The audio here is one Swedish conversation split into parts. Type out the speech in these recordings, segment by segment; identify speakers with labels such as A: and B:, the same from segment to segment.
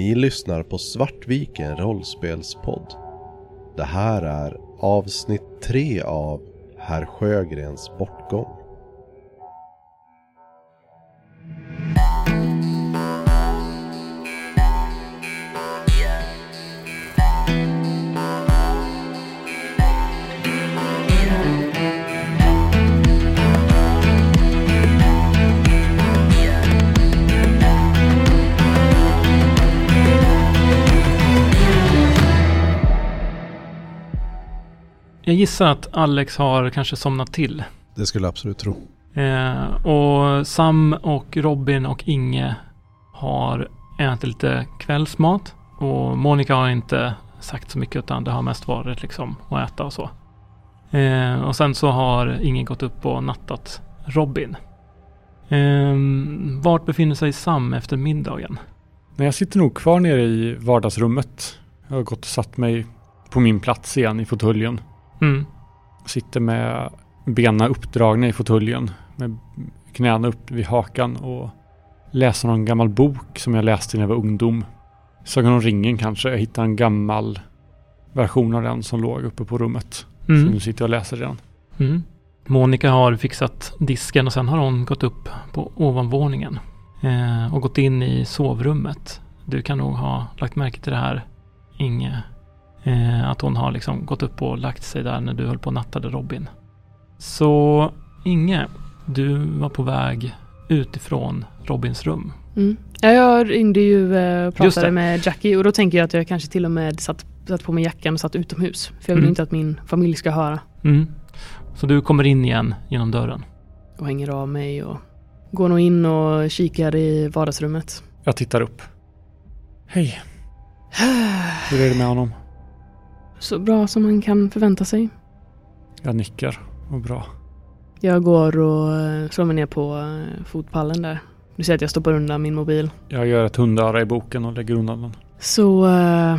A: Ni lyssnar på Svartviken rollspelspodd. Det här är avsnitt 3 av Herr Sjögrens bortgång.
B: Gissar att Alex har kanske somnat till.
A: Det skulle jag absolut tro.
B: Eh, och Sam och Robin och Inge har ätit lite kvällsmat. Och Monica har inte sagt så mycket utan det har mest varit liksom att äta och så. Eh, och sen så har Inge gått upp och nattat Robin. Eh, vart befinner sig Sam efter middagen?
C: Nej, jag sitter nog kvar nere i vardagsrummet. Jag har gått och satt mig på min plats igen i fåtöljen.
B: Mm.
C: Sitter med benen uppdragna i fåtöljen. Med knäna upp vid hakan och läser någon gammal bok som jag läste när jag var ungdom. Sagan om ringen kanske. Jag hittade en gammal version av den som låg uppe på rummet. Så
B: Mm.
C: nu sitter jag och läser den.
B: Mm. Monica har fixat disken och sen har hon gått upp på ovanvåningen eh, och gått in i sovrummet. Du kan nog ha lagt märke till det här, Inge. Eh, att hon har liksom gått upp och lagt sig där när du höll på och nattade Robin. Så Inge, du var på väg utifrån Robins rum.
D: Mm. Ja, jag ringde ju eh, och pratade med Jackie och då tänker jag att jag kanske till och med satt, satt på mig jackan och satt utomhus. För jag vill
B: Mm.
D: inte att min familj ska höra.
B: Mm. Så du kommer in igen genom dörren.
D: Och hänger av mig och går nog in och kikar i vardagsrummet.
C: Jag tittar upp. Hej. Hur är det med honom?
D: Så bra som man kan förvänta sig.
C: Jag nickar. Vad bra.
D: Jag går och eh, slår mig ner på eh, fotpallen där. Du ser att jag stoppar undan min mobil.
C: Jag gör ett hundöra i boken och lägger undan den.
D: Så eh,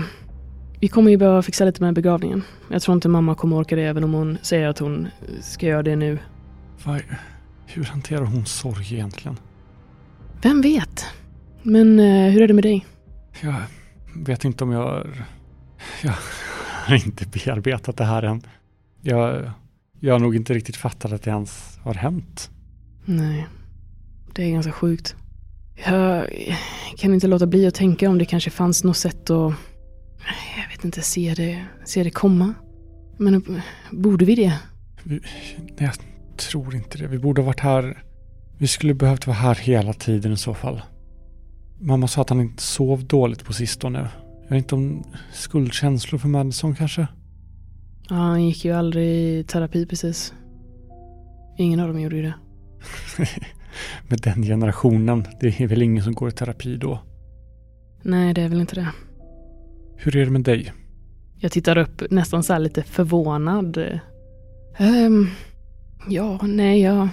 D: vi kommer ju behöva fixa lite med begravningen. Jag tror inte mamma kommer orka det även om hon säger att hon ska göra det nu.
C: Vad, hur hanterar hon sorg egentligen?
D: Vem vet? Men eh, hur är det med dig?
C: Jag vet inte om jag... Jag har inte bearbetat det här än. Jag, jag har nog inte riktigt fattat att det ens har hänt.
D: Nej, det är ganska sjukt. Jag kan inte låta bli att tänka om det kanske fanns något sätt att, jag vet inte, se det, se det komma. Men borde vi det?
C: Vi, jag tror inte det. Vi borde ha varit här. Vi skulle behövt vara här hela tiden i så fall. Mamma sa att han inte sov dåligt på sistone. Jag vet inte om skuldkänslor för Madison kanske?
D: Ja, han gick ju aldrig i terapi precis. Ingen av dem gjorde ju det.
C: Med den generationen. Det är väl ingen som går i terapi då.
D: Nej, det är väl inte det.
C: Hur är det med dig?
D: Jag tittar upp nästan så här lite förvånad. Ehm, ja, nej, jag...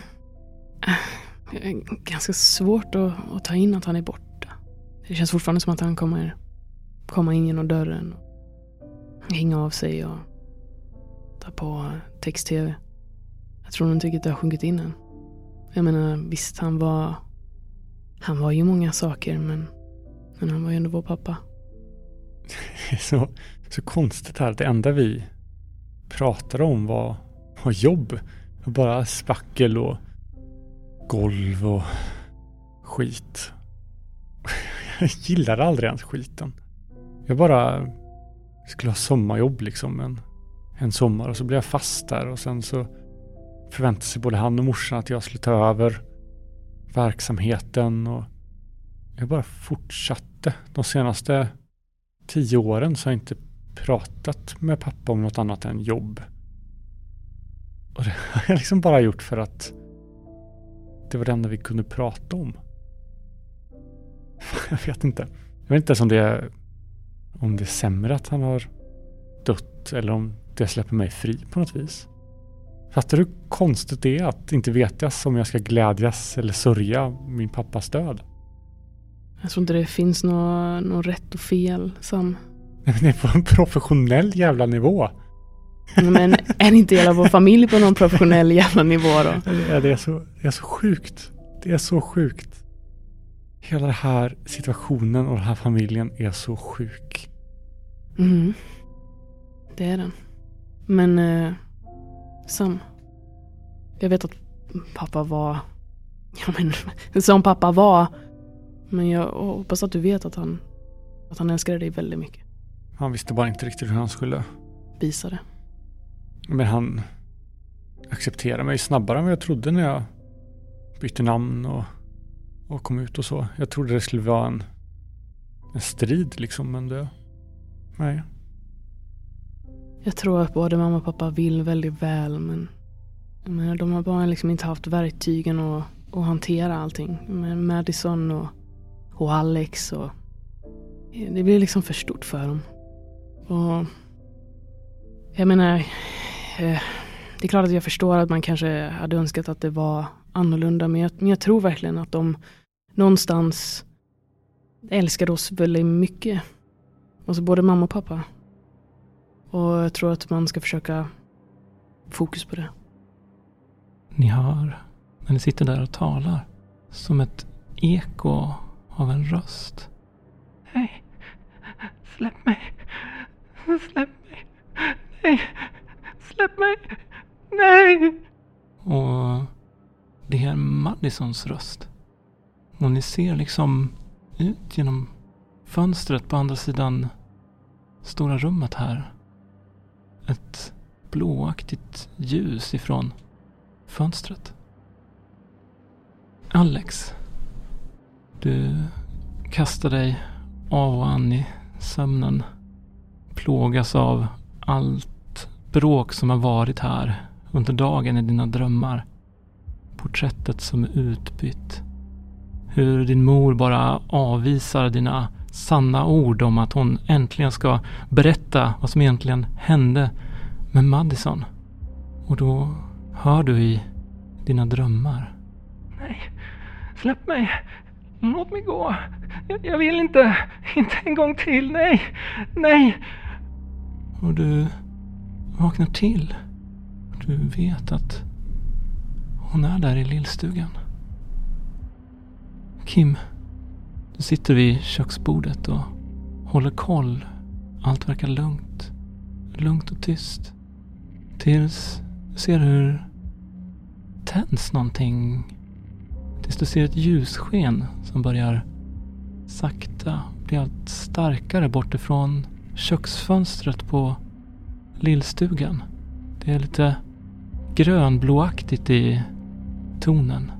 D: Det är ganska svårt att, att ta in att han är borta. Det känns fortfarande som att han kommer komma in genom dörren. Och hänga av sig och ta på text-tv. Jag tror nog inte riktigt det har sjunkit in än. Jag menar, visst han var... Han var ju många saker men... Men han var ju ändå vår pappa.
C: Det är så, så konstigt här. Det enda vi pratade om var, var jobb. Bara spackel och golv och skit. Jag gillade aldrig ens skiten. Jag bara skulle ha sommarjobb liksom en, en sommar och så blev jag fast där och sen så förväntade sig både han och morsan att jag skulle ta över verksamheten och jag bara fortsatte. De senaste tio åren så har jag inte pratat med pappa om något annat än jobb. Och det har jag liksom bara gjort för att det var det enda vi kunde prata om. Jag vet inte. Jag vet inte ens om det är, om det är sämre att han har dött eller om det släpper mig fri på något vis. Fattar du hur konstigt det är att inte veta om jag ska glädjas eller sörja min pappas död?
D: Jag tror inte det finns något nå rätt och fel, Sam.
C: Nej, men det är på en professionell jävla nivå.
D: Men är inte hela vår familj på någon professionell jävla nivå då?
C: Ja, det, är så, det är så sjukt. Det är så sjukt. Hela den här situationen och den här familjen är så sjuk.
D: Mm. Det är den. Men eh, Sam. Jag vet att pappa var... Ja men, som pappa var. Men jag hoppas att du vet att han, att han älskade dig väldigt mycket.
C: Han visste bara inte riktigt hur han skulle.
D: Visa det.
C: Men han accepterade mig snabbare än vad jag trodde när jag bytte namn och, och kom ut och så. Jag trodde det skulle vara en, en strid liksom, men det... Nej.
D: Jag tror att både mamma och pappa vill väldigt väl men, men de har bara liksom inte haft verktygen att, att hantera allting. Med Madison och, och Alex och det blir liksom för stort för dem. Och jag menar, eh, det är klart att jag förstår att man kanske hade önskat att det var annorlunda men jag, men jag tror verkligen att de någonstans älskade oss väldigt mycket. Alltså både mamma och pappa. Och jag tror att man ska försöka fokus på det.
B: Ni hör när ni sitter där och talar som ett eko av en röst. Nej, släpp mig. Släpp mig. Nej, släpp mig. Nej. Och det är Madisons röst. Och ni ser liksom ut genom fönstret på andra sidan stora rummet här. Ett blåaktigt ljus ifrån fönstret. Alex. Du kastar dig av och an i sömnen. Plågas av allt bråk som har varit här under dagen i dina drömmar. Porträttet som är utbytt. Hur din mor bara avvisar dina sanna ord om att hon äntligen ska berätta vad som egentligen hände med Madison. Och då hör du i dina drömmar. Nej, släpp mig. Låt mig gå. Jag, jag vill inte. Inte en gång till. Nej, nej. Och du vaknar till. Du vet att hon är där i lillstugan. Kim, du sitter vid köksbordet och håller koll. Allt verkar lugnt. Lugnt och tyst. Tills du ser hur tänds någonting. Tills du ser ett ljussken som börjar sakta bli allt starkare bortifrån köksfönstret på lillstugan. Det är lite grönblåaktigt i tonen.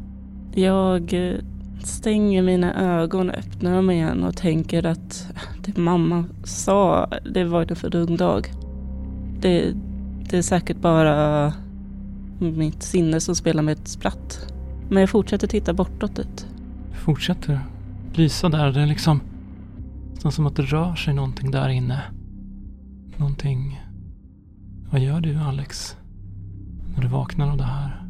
E: Jag eh, stänger mina ögon, öppnar dem igen och tänker att det mamma sa, det var en för dum dag. Det, det är säkert bara mitt sinne som spelar med ett spratt. Men jag fortsätter titta bortåt dit.
B: Fortsätter lysa där. Det är liksom nästan som att det rör sig någonting där inne. Någonting. Vad gör du Alex? När du vaknar av det här?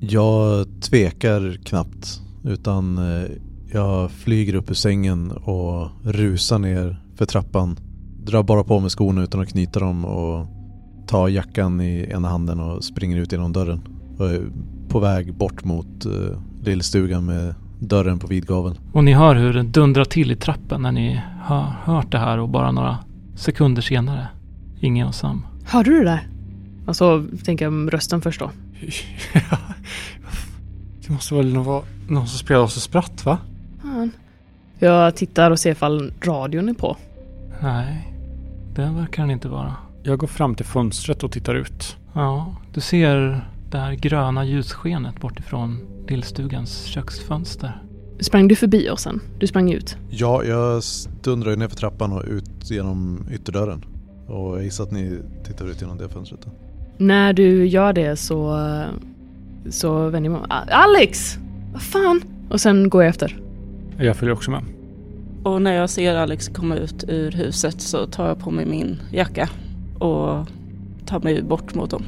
A: Jag tvekar knappt utan eh, jag flyger upp ur sängen och rusar ner för trappan. Drar bara på mig skorna utan att knyta dem och tar jackan i ena handen och springer ut genom dörren. Och är på väg bort mot uh, lillstugan med dörren på vid gavel.
B: Och ni hör hur det dundrar till i trappen när ni har hört det här och bara några sekunder senare. Ingen och Sam.
D: Hörde du det där? Alltså, tänker jag rösten först då.
C: det måste väl vara någon som spelar oss och spratt va?
D: Fan. Jag tittar och ser ifall radion är på.
B: Nej, det verkar den inte vara.
C: Jag går fram till fönstret och tittar ut.
B: Ja, du ser det här gröna ljusskenet bortifrån lillstugans köksfönster.
D: Sprang du förbi oss sen? Du sprang ut?
A: Ja, jag dundrar ner för trappan och ut genom ytterdörren. Och jag gissar att ni tittar ut genom det fönstret. Då.
D: När du gör det så, så vänder jag mig. Alex! Vad fan? Och sen går jag efter.
C: Jag följer också med.
E: Och när jag ser Alex komma ut ur huset så tar jag på mig min jacka och tar mig bort mot dem.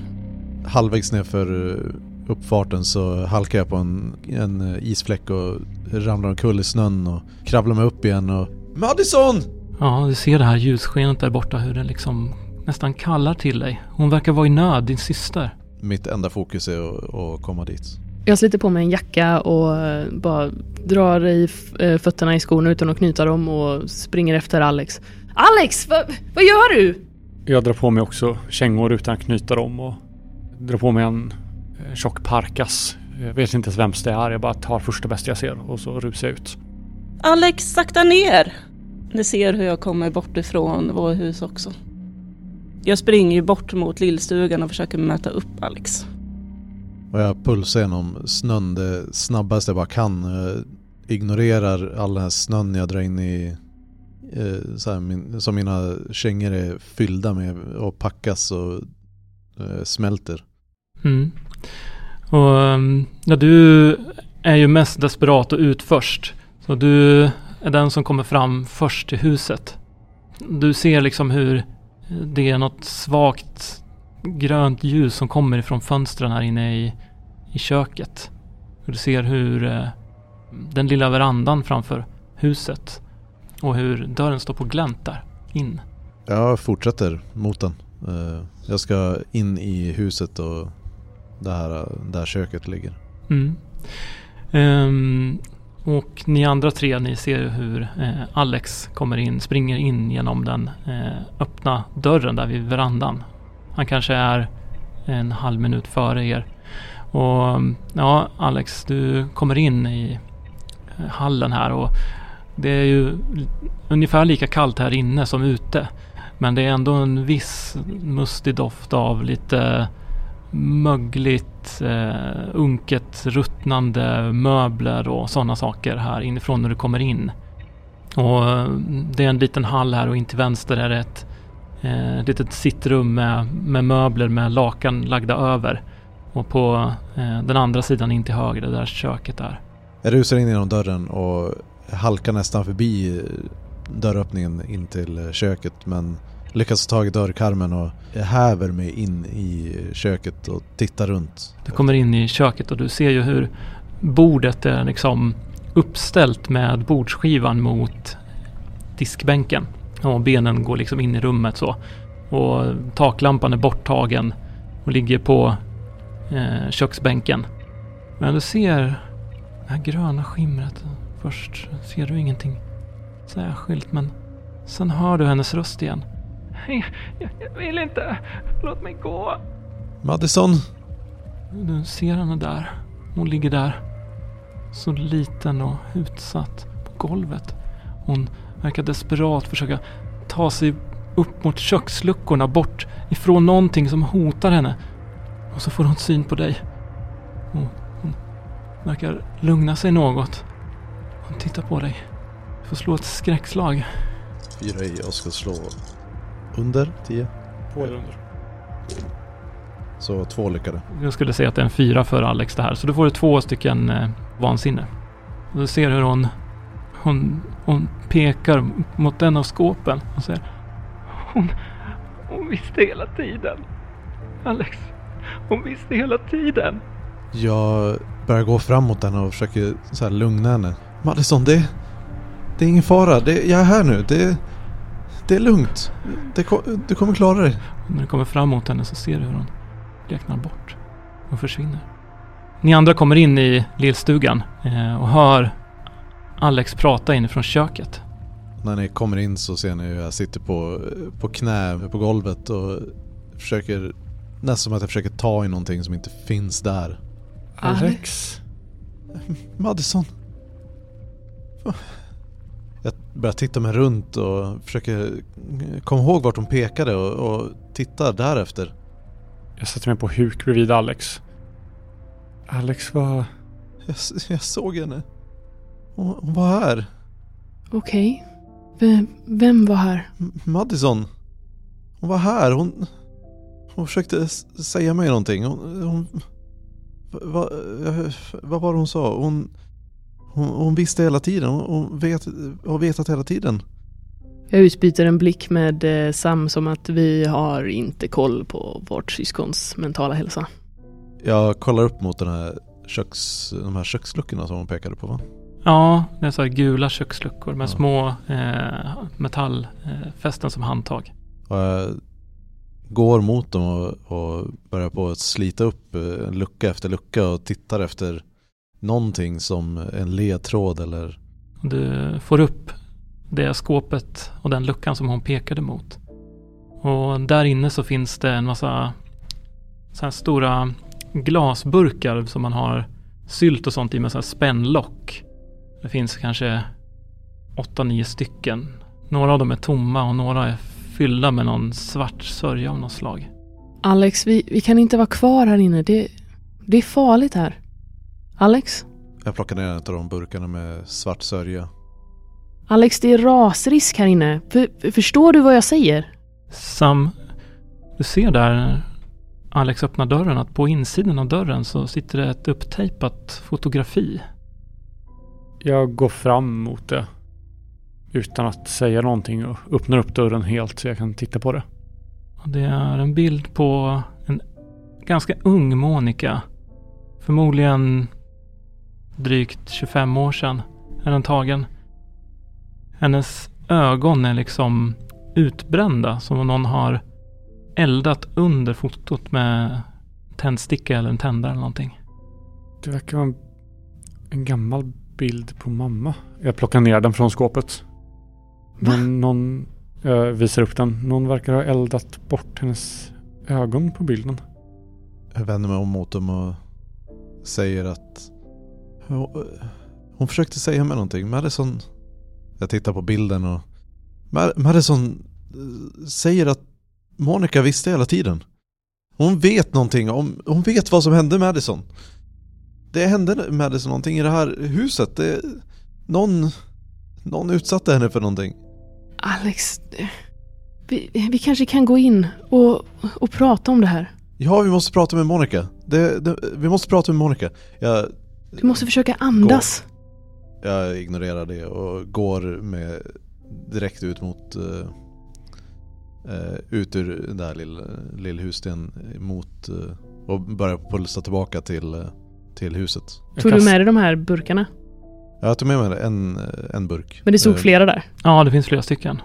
A: Halvvägs ner för uppfarten så halkar jag på en, en isfläck och ramlar omkull i snön och kravlar mig upp igen och Madison!
B: Ja, du ser det här ljusskenet där borta hur det liksom nästan kallar till dig. Hon verkar vara i nöd, din syster.
A: Mitt enda fokus är att, komma dit.
D: Jag sliter på mig en jacka och bara drar i eh, fötterna i skorna utan att knyta dem och springer efter Alex. Alex, vad, vad gör du?
C: Jag drar på mig också kängor utan att knyta dem och drar på mig en eh, tjock parkas. Jag vet inte ens vems det är. Jag bara tar första bästa jag ser och så rusar jag ut.
E: Alex, sakta ner! Ni ser hur jag kommer bort ifrån vår hus också. Jag springer ju bort mot lillstugan och försöker möta upp Alex.
A: Och jag pulsar genom snön det snabbaste jag bara kan. Jag ignorerar all den här snön jag drar in i eh, så här, min, som mina kängor är fyllda med och packas och eh, smälter.
B: Mm. Och um, ja, du är ju mest desperat och ut först. Så du är den som kommer fram först till huset. Du ser liksom hur det är något svagt grönt ljus som kommer ifrån fönstren här inne i, i köket. Du ser hur eh, den lilla verandan framför huset och hur dörren står på glänt där in.
A: Jag fortsätter mot den. Eh, jag ska in i huset och det här, där köket ligger.
B: Mm. Ehm, och ni andra tre, ni ser hur eh, Alex kommer in, springer in genom den eh, öppna dörren där vid verandan. Han kanske är en halv minut före er. Och ja, Alex, du kommer in i eh, hallen här och det är ju ungefär lika kallt här inne som ute. Men det är ändå en viss mustig doft av lite mögligt, eh, unket, ruttnande möbler och sådana saker här inifrån när du kommer in. Och eh, det är en liten hall här och in till vänster är det ett eh, litet sittrum med, med möbler med lakan lagda över. Och på eh, den andra sidan in till höger, det där köket är.
A: Jag rusar in genom dörren och halkar nästan förbi dörröppningen in till eh, köket men lyckas ta tag i dörrkarmen och jag häver mig in i köket och tittar runt.
B: Du kommer in i köket och du ser ju hur bordet är liksom uppställt med bordsskivan mot diskbänken. Och benen går liksom in i rummet så. Och taklampan är borttagen och ligger på eh, köksbänken. Men du ser det här gröna skimret. Först ser du ingenting särskilt men sen hör du hennes röst igen. Jag, jag vill inte. Låt mig gå.
A: Madison!
B: Du ser henne där. Hon ligger där. Så liten och utsatt på golvet. Hon verkar desperat försöka ta sig upp mot köksluckorna bort ifrån någonting som hotar henne. Och så får hon syn på dig. Och hon verkar lugna sig något. Hon tittar på dig. Du får slå ett skräckslag.
A: Fyra i, jag ska slå under 10.
C: På eller under?
A: Så två lyckade.
B: Jag skulle säga att det är en fyra för Alex det här. Så då får du två stycken eh, vansinne. Du ser hur hon, hon, hon pekar mot en av skåpen och säger Hon, hon visste hela tiden. Alex, hon visste hela tiden.
A: Jag börjar gå fram mot henne och försöker så här lugna henne. Madison, det, det är ingen fara. Det, jag är här nu. Det, det är lugnt. Det, ko- du kommer klara dig.
B: Och när du kommer fram mot henne så ser du hur hon bleknar bort och försvinner. Ni andra kommer in i lillstugan eh, och hör Alex prata inifrån köket.
A: När ni kommer in så ser ni hur jag sitter på, på knä på golvet och försöker nästan som att jag försöker ta i någonting som inte finns där.
C: Alex?
A: Madison. Börjar titta mig runt och försöker komma ihåg vart hon pekade och, och titta därefter.
C: Jag sätter mig på huk bredvid Alex. Alex var...
A: Jag, jag såg henne. Hon, hon var här.
D: Okej. Vem, vem var här?
A: M- Madison. Hon var här. Hon, hon försökte säga mig någonting. Hon, hon, va, eh, vad var det hon sa? Hon, hon, hon visste hela tiden. Hon, hon vet, har vetat hela tiden.
D: Jag utbyter en blick med eh, Sam som att vi har inte koll på vårt syskons mentala hälsa.
A: Jag kollar upp mot den här köks, de här köksluckorna som hon pekade på va?
B: Ja, det är så här gula köksluckor med
A: Ja.
B: små eh, metallfästen som handtag.
A: Och jag går mot dem och, och börjar på att slita upp eh, lucka efter lucka och tittar efter någonting som en ledtråd eller
B: Du får upp det skåpet och den luckan som hon pekade mot. Och där inne så finns det en massa så här stora glasburkar som man har sylt och sånt i med så här spännlock. Det finns kanske åtta, nio stycken. Några av dem är tomma och några är fyllda med någon svart sörja av något slag.
D: Alex, vi, vi kan inte vara kvar här inne. Det, det är farligt här. Alex?
A: jag plockar ner en av de burkarna med svart sörja.
D: Alex, det är rasrisk här inne. För, förstår du vad jag säger?
B: Sam, du ser där när Alex öppnar dörren att på insidan av dörren så sitter det ett upptejpat fotografi.
C: Jag går fram mot det. Utan att säga någonting och öppnar upp dörren helt så jag kan titta på det.
B: Det är en bild på en ganska ung Monica. Förmodligen drygt 25 år sedan är den tagen. Hennes ögon är liksom utbrända som om någon har eldat under fotot med tändsticka eller en tändare eller någonting.
C: Det verkar vara en, en gammal bild på mamma. Jag plockar ner den från skåpet. Men någon, jag visar upp den. Någon verkar ha eldat bort hennes ögon på bilden.
A: Jag vänder mig om mot dem och säger att hon, hon försökte säga mig någonting. Madison, jag tittar på bilden och Ma- Madison eh, säger att Monica visste hela tiden. Hon vet någonting om, hon vet vad som hände Madison. Det hände Madison någonting i det här huset. Det, någon, någon utsatte henne för någonting.
D: Alex, vi, vi kanske kan gå in och, och prata om det här.
A: Ja, vi måste prata med Monica. Det, det, vi måste prata med Monica. Jag,
D: Du måste försöka andas.
A: jag ignorerar det och går med direkt ut mot uh, ut ur den där lilla, lilla hussten mot uh, och börjar pulsa tillbaka till, uh, till huset.
C: Jag
D: Tog du med dig de här burkarna?
A: Jag tog med mig en, en burk.
D: Men det stod flera där.
B: Ja, det finns flera stycken.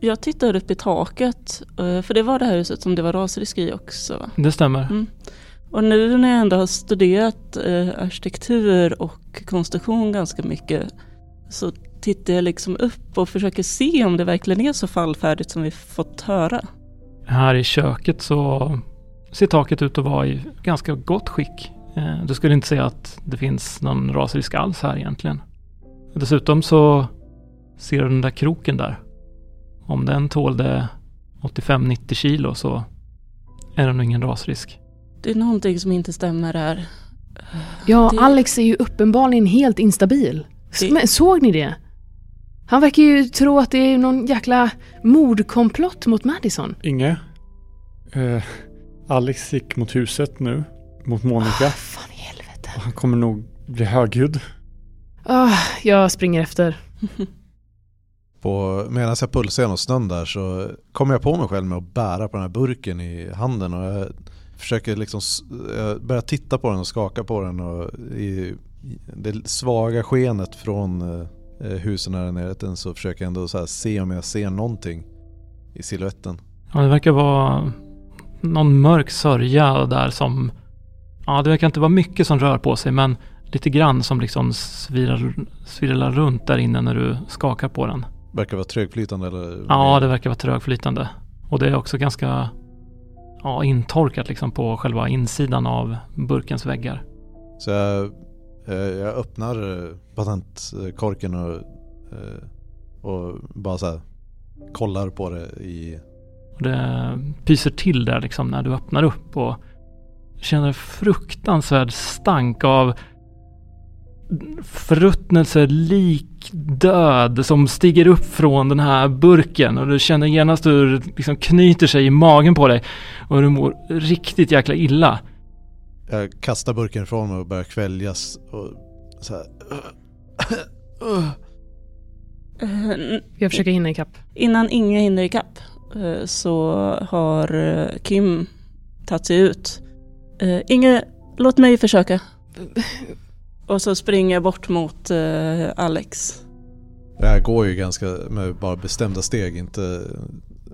E: Jag tittar upp i taket, för det var det här huset som det var rasrisk i också. va?
B: Det stämmer.
E: Mm. Och nu när jag ändå har studerat eh, arkitektur och konstruktion ganska mycket så tittar jag liksom upp och försöker se om det verkligen är så fallfärdigt som vi fått höra.
B: Här i köket så ser taket ut att vara i ganska gott skick. Eh, Du skulle inte säga att det finns någon rasrisk alls här egentligen. Dessutom så ser du den där kroken där. Om den tålde 85-90 kilo så är det nog ingen rasrisk.
E: Det är någonting som inte stämmer här.
D: Ja,
E: Det-
D: Alex är ju uppenbarligen helt instabil.
E: Det-
D: Men såg ni det? Han verkar ju tro att det är någon jäkla mordkomplott mot Madison.
C: Inge. Eh, Alex gick mot huset nu. Mot Monica.
D: fan i helvete.
C: Och han kommer nog bli högljudd.
D: Ah, jag springer efter.
A: På, medan jag pulsar genom snön där så kommer jag på mig själv med att bära på den här burken i handen och jag försöker liksom, jag börjar titta på den och skaka på den och i, det svaga skenet från eh, husen här närheten så försöker jag ändå se om jag ser någonting i siluetten.
B: Ja, det verkar vara någon mörk sörja där som... Ja, det verkar inte vara mycket som rör på sig men lite grann som liksom svirar, svirrar runt där inne när du skakar på den.
A: Verkar vara trögflytande eller?
B: Ja, det verkar vara trögflytande. Och det är också ganska ja, intorkat liksom på själva insidan av burkens väggar.
A: Så jag, eh, jag öppnar eh, patentkorken och, eh, och bara så här kollar på det i
B: Och det pyser till där liksom när du öppnar upp och känner fruktansvärd stank av förruttnelse, lik, död som stiger upp från den här burken och du känner genast hur det liksom knyter sig i magen på dig och du mår riktigt jäkla illa.
A: Jag kastar burken ifrån mig och börjar kväljas och så här.
D: Jag försöker hinna ikapp.
E: Innan Inge hinner ikapp eh, så har eh, Kim tagit sig ut. Eh, Inge, låt mig försöka. Och så springer jag bort mot eh, Alex.
A: Jag går ju ganska med bara bestämda steg, inte...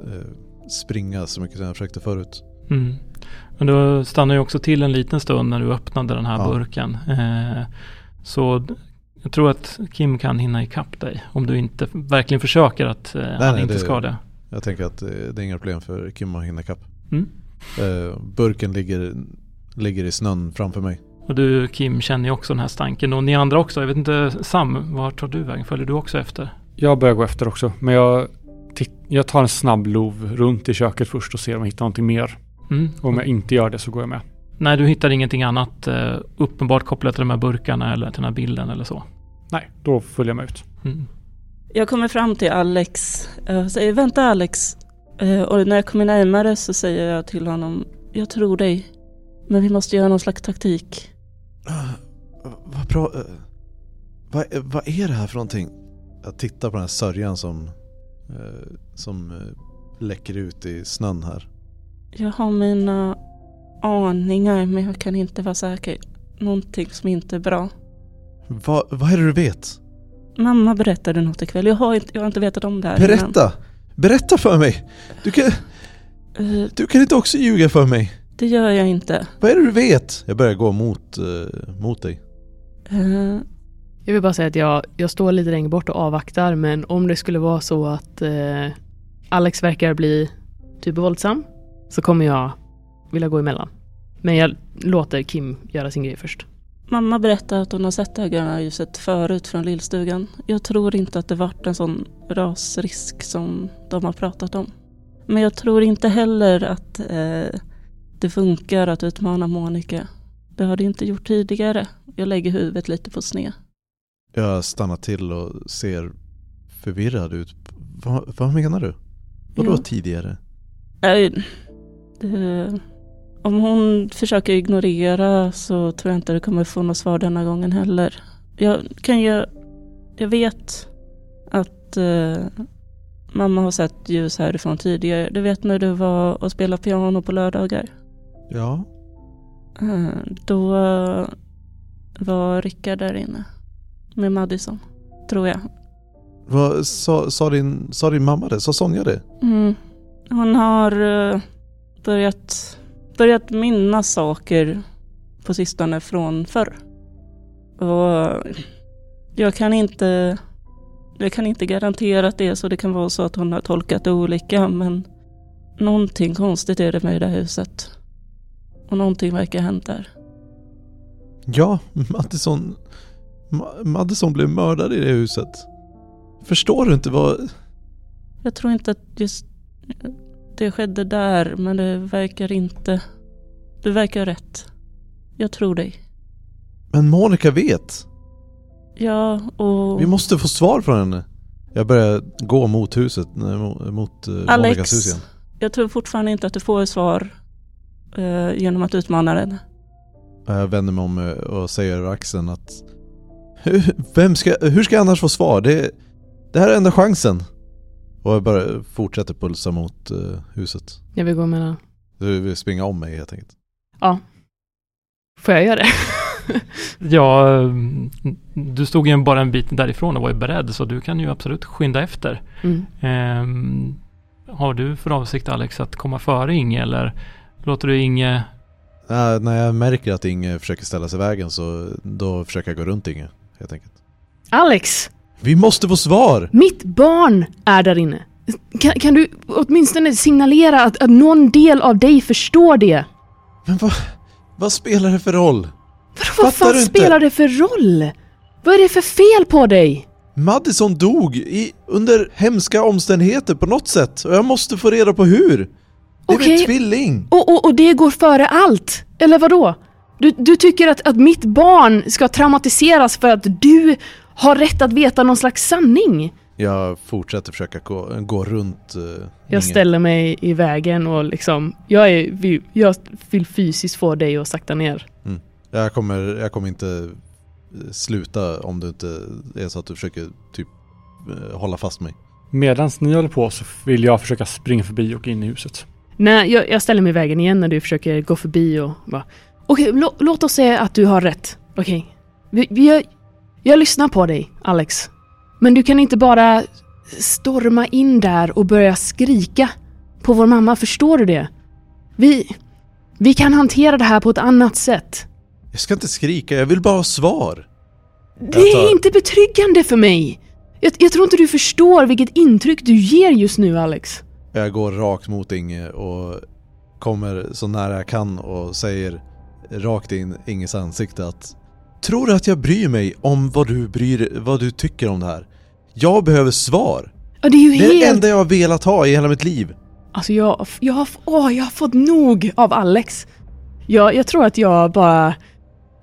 A: eh, springa så mycket som jag försökte förut.
B: Mm. Men du stannar ju också till en liten stund när du öppnade den här
A: Ja.
B: burken. Eh, så jag tror att Kim kan hinna ikapp dig. Om du inte verkligen försöker att eh, han
A: nej,
B: inte
A: det-
B: ska det.
A: Jag tänker att eh, det är inga problem för Kim att hinna ikapp.
B: Mm.
A: Eh, burken ligger, ligger i snön framför mig.
B: Och du Kim känner ju också den här stanken. Och ni andra också. Jag vet inte, Sam, vart tar du vägen? Följer du också efter?
C: Jag börjar gå efter också. Men jag, jag tar en snabb lov runt i köket först och ser om jag hittar någonting mer.
B: Mm.
C: Och om jag inte gör det så går jag med.
B: Nej, du hittar ingenting annat eh, uppenbart kopplat till de här burkarna eller till den här bilden eller så.
C: Nej, då följer jag med ut.
B: Mm.
E: Jag kommer fram till Alex eh, och säger vänta Alex. Eh, Och när jag kommer närmare så säger jag till honom jag tror dig. Men vi måste göra någon slags taktik.
A: Uh, vad bra... Uh, vad, vad är det här för någonting? Jag tittar på den här sörjan som, eh, som eh, läcker ut i snön här.
E: Jag har mina aningar men jag kan inte vara säker. Någonting som inte är bra.
A: Va, vad är det du vet?
E: Mamma berättade något ikväll. Jag har inte, jag har inte vetat om det här innan.
A: Berätta! Berätta för mig! Du kan,
E: Eh,
A: du kan inte också ljuga för mig.
E: Det gör jag inte.
A: Vad är det du vet? Jag börjar gå mot, eh, mot dig.
E: Eh,
D: Jag vill bara säga att jag, jag står lite längre bort och avvaktar men om det skulle vara så att eh, Alex verkar bli typ våldsam så kommer jag vilja gå emellan. Men jag låter Kim göra sin grej först.
E: Mamma berättade att hon har sett det här gröna ljuset förut från lillstugan. Jag tror inte att det varit en sån rasrisk som de har pratat om. Men jag tror inte heller att eh, det funkar att utmana Monica. Det har det inte gjort tidigare. Jag lägger huvudet lite på sned.
A: Jag stannar till och ser förvirrad ut. Vad, vad menar du? Vadå
E: Ja.
A: tidigare?
E: Nej, det, om hon försöker ignorera så tror jag inte det kommer få något svar denna gången heller. Jag kan ju, jag vet att eh, mamma har sett ljus härifrån tidigare. Du vet när du var och spelade piano på lördagar?
A: Ja,
E: Eh, då var Rickard där inne. Med Madison, tror jag.
A: vad sa, sa, din, sa din mamma det? Sa Sonja det?
E: Mm. Hon har eh, börjat, börjat minnas saker på sistone från förr. Och jag kan inte jag kan inte garantera att det är så. Det kan vara så att hon har tolkat det olika men någonting konstigt är det med det här huset. Och någonting verkar ha hänt där.
A: Ja, Madison, Ma- Madison blev mördad i det huset. Förstår du inte vad...
E: Jag tror inte att just det skedde där men det verkar inte... Du verkar rätt. Jag tror dig.
A: Men Monica vet.
E: Ja, och...
A: Vi måste få svar från henne. Jag börjar gå mot huset, mot uh,
E: Alex.
A: Monicas hus igen.
E: Jag tror fortfarande inte att du får svar eh, genom att utmana den.
A: Jag vänder mig om eh, och säger över axeln att hur, vem ska, hur ska jag annars få svar? Det, det här är enda chansen. Och jag bara fortsätter pulsa mot eh, huset.
D: Jag vill gå emellan.
A: Du vill springa om mig helt enkelt.
D: Ja. Får jag göra det?
B: Ja, du stod ju bara en bit därifrån och var ju beredd så du kan ju absolut skynda efter.
D: Mm.
B: Ehm, har du för avsikt Alex att komma före Inge eller låter du Inge
A: Äh, när jag märker att Inge försöker ställa sig i vägen så då försöker jag gå runt Inge helt enkelt.
D: Alex!
A: Vi måste få svar!
D: Mitt barn är där inne. Kan, kan du åtminstone signalera att, att någon del av dig förstår det?
A: Men vad, vad spelar det för roll?
D: Vadå, vad
A: Fattar
D: fan spelar det för roll? Vad är det för fel på dig?
A: Madison dog i, under hemska omständigheter på något sätt och jag måste få reda på hur. Det är
D: Okej.
A: min tvilling!
D: Och, och, och det går före allt? Eller vad då? Du, du tycker att, att mitt barn ska traumatiseras för att du har rätt att veta någon slags sanning?
A: Jag fortsätter försöka gå, gå runt uh.
D: Jag ställer mig i vägen och liksom, jag, är, vill- jag vill fysiskt få dig att sakta ner.
A: Jag kommer, jag kommer inte eh, sluta om du inte är så att du försöker typ eh, hålla fast mig.
C: Medan ni håller på så vill jag försöka springa förbi och in i huset.
D: Nej, jag, jag ställer mig i vägen igen när du försöker gå förbi och bara Okej, lå, låt oss säga att du har rätt. Okej. Vi, vi, jag, jag lyssnar på dig, Alex. Men du kan inte bara storma in där och börja skrika på vår mamma, förstår du det? Vi... Vi kan hantera det här på ett annat sätt.
A: Jag ska inte skrika, jag vill bara ha svar.
D: Det är inte betryggande för mig! Jag, jag tror inte du förstår vilket intryck du ger just nu, Alex.
A: Jag går rakt mot Inge och kommer så nära jag kan och säger rakt in Inges ansikte att Tror du att jag bryr mig om vad du, bryr, vad du tycker om det här? Jag behöver svar!
D: Ja, det är ju
A: Det är det enda jag har velat ha i hela mitt liv!
D: Alltså jag, jag, har, åh, jag har fått nog av Alex. Jag, jag tror att jag bara...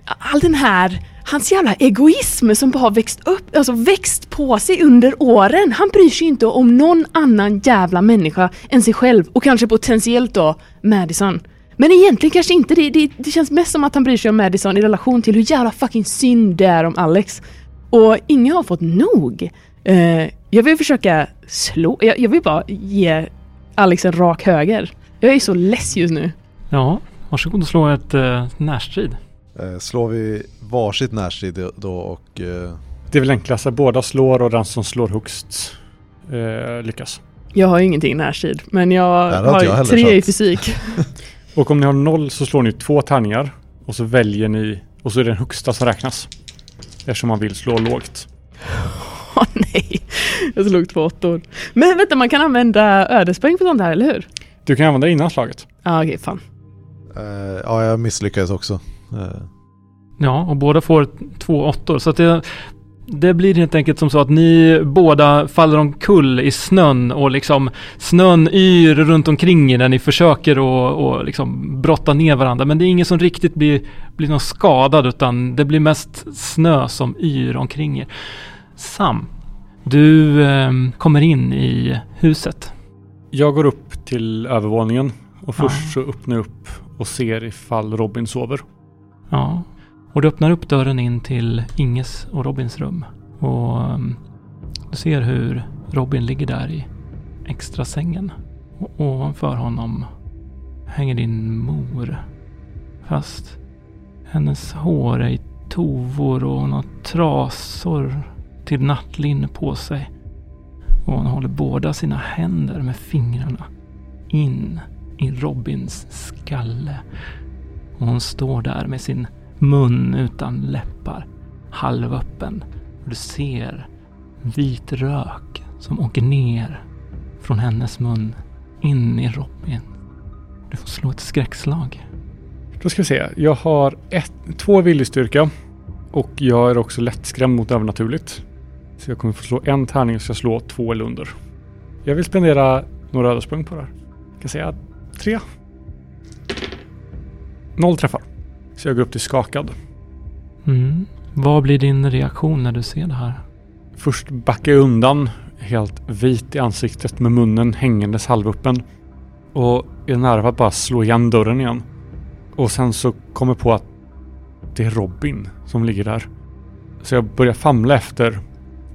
D: All den här, hans jävla egoism som bara har växt upp, alltså växt på sig under åren. Han bryr sig inte om någon annan jävla människa än sig själv och kanske potentiellt då Madison. Men egentligen kanske inte, det, det, det känns mest som att han bryr sig om Madison i relation till hur jävla fucking synd det är om Alex. Och ingen har fått nog. Eh, jag vill försöka slå, jag, jag vill bara ge Alex en rak höger. Jag är så less just nu.
B: Ja, varsågod och slå ett uh, närstrid.
A: Eh, slår vi varsitt närstrid då och... Eh,
C: Det är väl enklast att båda slår och den som slår högst eh, lyckas.
D: Jag har ju ingenting närstrid, men jag har ju
A: jag
D: tre
A: så
D: i fysik.
C: Och om ni har noll så slår ni två tärningar och så väljer ni och så är det den högsta som räknas. Eftersom man vill slå lågt.
D: Åh nej, jag slog två åttor. Men vänta, man kan använda ödespoäng för sånt här, eller hur?
C: Du kan använda det innan slaget.
D: Ja, ah, okej, fan.
A: eh, ja, jag misslyckades också. Eh,
B: Ja, och båda får två åttor. Så att det, det blir helt enkelt som så att ni båda faller omkull i snön och liksom snön yr runt omkring er när ni försöker att och liksom brotta ner varandra. Men det är ingen som riktigt blir, blir någon skadad utan det blir mest snö som yr omkring er. Sam, du eh, kommer in i huset.
C: Jag går upp till övervåningen och
B: Ja.
C: först så öppnar jag upp och ser ifall Robin sover.
B: Ja, och du öppnar upp dörren in till Inges och Robins rum. Och um, du ser hur Robin ligger där i extra sängen. Och ovanför honom hänger din mor. Fast hennes hår är i tovor och hon har trasor till nattlinne på sig. Och hon håller båda sina händer med fingrarna in i Robins skalle. Och hon står där med sin mun utan läppar, halvöppen. Och du ser vit rök som åker ner från hennes mun in i Robin. Du får slå ett skräckslag.
C: Då ska vi se. Jag har ett, två viljestyrka och jag är också lättskrämd mot övernaturligt. Så jag kommer få slå en tärning och ska slå två eller under. Jag vill spendera några ödespoäng på det här. Jag kan säga tre. Noll träffar. Så jag går upp till skakad.
B: Mm. Vad blir din reaktion när du ser det här?
C: Först backar jag undan, helt vit i ansiktet med munnen hängandes halvöppen. Och är nära att bara slå igen dörren igen. Och sen så kommer jag på att det är Robin som ligger där. Så jag börjar famla efter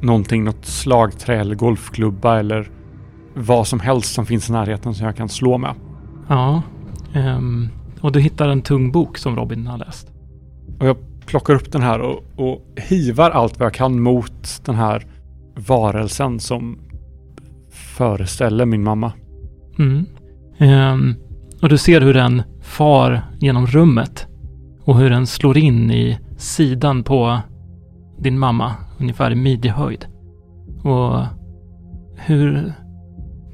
C: någonting, något slagträ eller golfklubba eller vad som helst som finns i närheten som jag kan slå med.
B: Ja, ehm, och du hittar en tung bok som Robin har läst.
C: Och jag plockar upp den här och, och hivar allt vad jag kan mot den här varelsen som föreställer min mamma.
B: Mm. Ehm, och du ser hur den far genom rummet och hur den slår in i sidan på din mamma, ungefär i midjehöjd. Och hur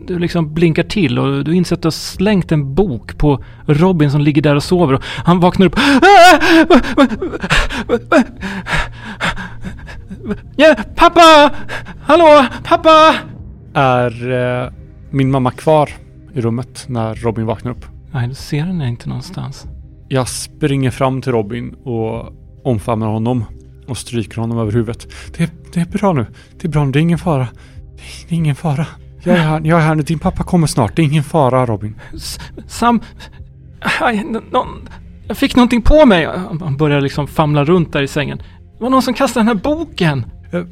B: du liksom blinkar till och du inser att du har slängt en bok på Robin som ligger där och sover och han vaknar upp. Ja, pappa! Hallå, pappa!
C: Är eh, min mamma kvar i rummet när Robin vaknar upp?
B: Nej, du ser henne inte någonstans.
C: Jag springer fram till Robin och omfamnar honom och stryker honom över huvudet. Det är, det är bra nu. Det är bra nu. Det är ingen fara. Det är ingen fara. Jag är här, jag är här nu. Din pappa kommer snart. Det är ingen fara Robin.
B: S- Sam... Aj, någon, jag fick någonting på mig. Han börjar liksom famla runt där i sängen. Det var någon som kastade den här boken.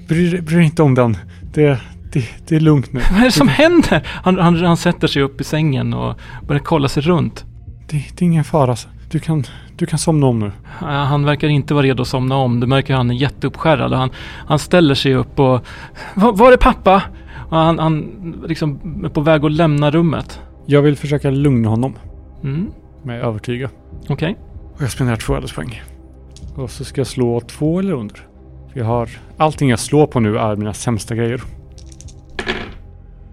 C: Bryr, dig- inte om den. Det, det, det är lugnt nu.
B: Vad är det som händer? Han, han, han sätter sig upp i sängen och börjar kolla sig runt.
C: Det, det är ingen fara. Du kan, du kan somna om nu.
B: Ja, Han verkar inte vara redo att somna om. Du märker att han är jätteuppskärrad. Han, han ställer sig upp och... Var, var är pappa? Han, han liksom är på väg att lämna rummet.
C: Jag vill försöka lugna honom
B: Mm.
C: med övertyga.
B: Okej.
C: Och jag spenderar två ödespoäng. Och så ska jag slå två eller under. För jag har... Allting jag slår på nu är mina sämsta grejer.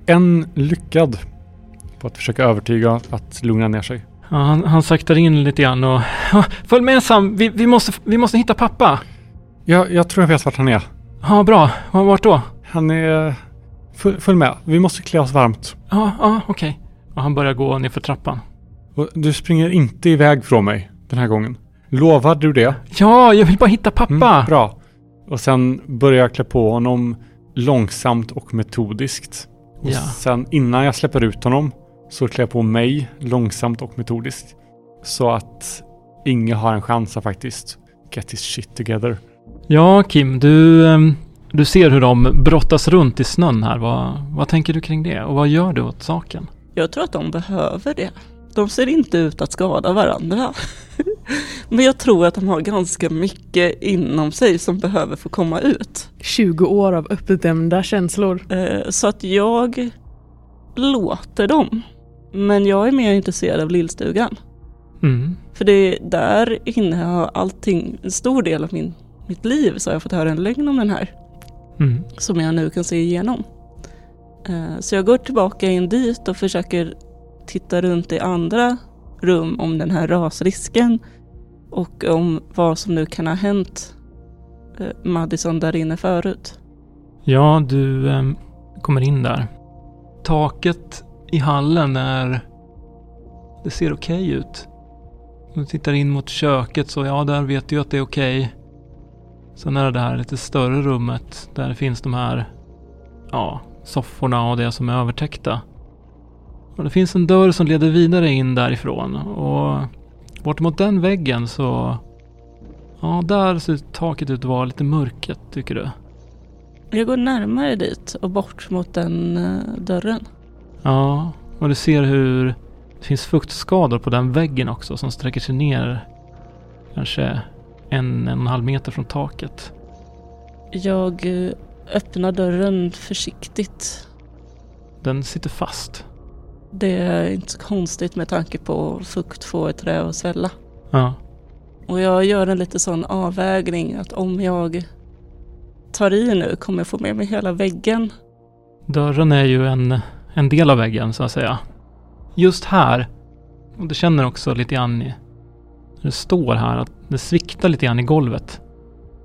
C: En lyckad på att försöka övertyga att lugna ner sig.
B: Ja, han, han saktar in lite grann och... Ja, följ med Sam, vi, vi, måste, vi måste hitta pappa.
C: Jag, jag tror jag vet vart han är.
B: Ja, bra. Ja, Vart då?
C: Han är... Följ, följ med. Vi måste klä oss varmt.
B: Ja, ja, okej. Och han börjar gå ner för trappan.
C: Och du springer inte iväg från mig den här gången. Lovar du det?
B: Ja, jag vill bara hitta pappa.
C: Mm, bra. Och sen börjar jag klä på honom långsamt och metodiskt. Och
B: Ja.
C: sen innan jag släpper ut honom så klär jag på mig långsamt och metodiskt. Så att ingen har en chans att faktiskt get his shit together.
B: Ja, Kim, du, ehm, du ser hur de brottas runt i snön här. Vad, vad tänker du kring det? Och vad gör du åt saken?
E: Jag tror att de behöver det. De ser inte ut att skada varandra. Men jag tror att de har ganska mycket inom sig som behöver få komma ut.
D: 20 år av uppdämda känslor.
E: Eh, Så att jag låter dem. Men jag är mer intresserad av lillstugan.
B: Mm.
E: För det där inne har allting, en stor del av min, mitt liv så har jag fått höra en lögn om den här.
B: Mm.
E: som jag nu kan se igenom. Eh, Så jag går tillbaka in dit och försöker titta runt i andra rum om den här rasrisken och om vad som nu kan ha hänt eh, Madison där inne förut.
B: Ja, du ehm, kommer in där. Taket i hallen är... Det ser okej ut. Om du tittar in mot köket så ja, där vet du att det är okej. Sen är det det här lite större rummet där finns de här... Ja, sofforna och det som är övertäckta. Och det finns en dörr som leder vidare in därifrån och bort mot den väggen så... Ja, där ser taket ut att vara lite mörket tycker du.
E: Jag går närmare dit och bort mot den eh, dörren.
B: Ja, och du ser hur det finns fuktskador på den väggen också som sträcker sig ner kanske en, en och en halv meter från taket.
E: Jag eh, öppnar dörren försiktigt.
B: Den sitter fast.
E: Det är inte så konstigt med tanke på fukt får ett trä att svälla.
B: Ja,
E: Och jag gör en lite sån avvägning att om jag tar i nu kommer jag få med mig hela väggen.
B: dörren är ju en, en del av väggen så att säga. Just här, och du känner också lite grann det står här att det sviktar lite grann i golvet.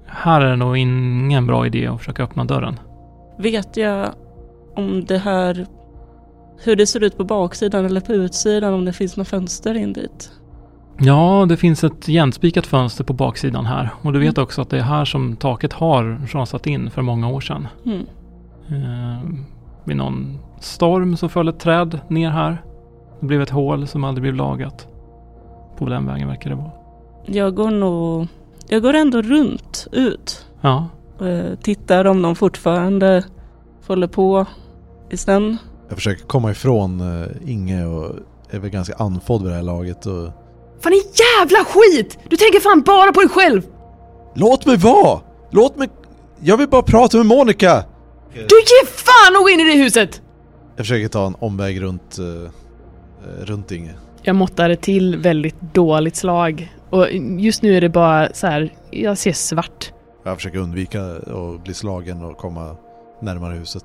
B: Här är det nog ingen bra idé att försöka öppna dörren.
E: Vet jag om det här, hur det ser ut på baksidan eller på utsidan, om det finns några fönster in dit?
B: Ja, det finns ett igenspikat fönster på baksidan här. Och du vet också att det är här som taket har rasat in för många år sedan.
E: Mm.
B: Eh, vid någon storm så föll ett träd ner här. Det blev ett hål som aldrig blev lagat. På den vägen verkar det vara.
E: Jag går nog, jag går ändå runt ut.
B: Ja,
E: Eh, tittar om de fortfarande håller på i snön.
A: Jag försöker komma ifrån uh, Inge och är väl ganska andfådd vid det här laget. Och...
D: Fan i jävla skit! Du tänker fan bara på dig själv!
A: Låt mig vara! Låt mig... Jag vill bara prata med Monica!
D: Du ger fan att gå in i det huset!
A: Jag försöker ta en omväg runt, uh, runt Inge.
D: Jag måttar till väldigt dåligt slag. Och just nu är det bara så här, jag ser svart.
A: Jag försöker undvika att bli slagen och komma närmare huset.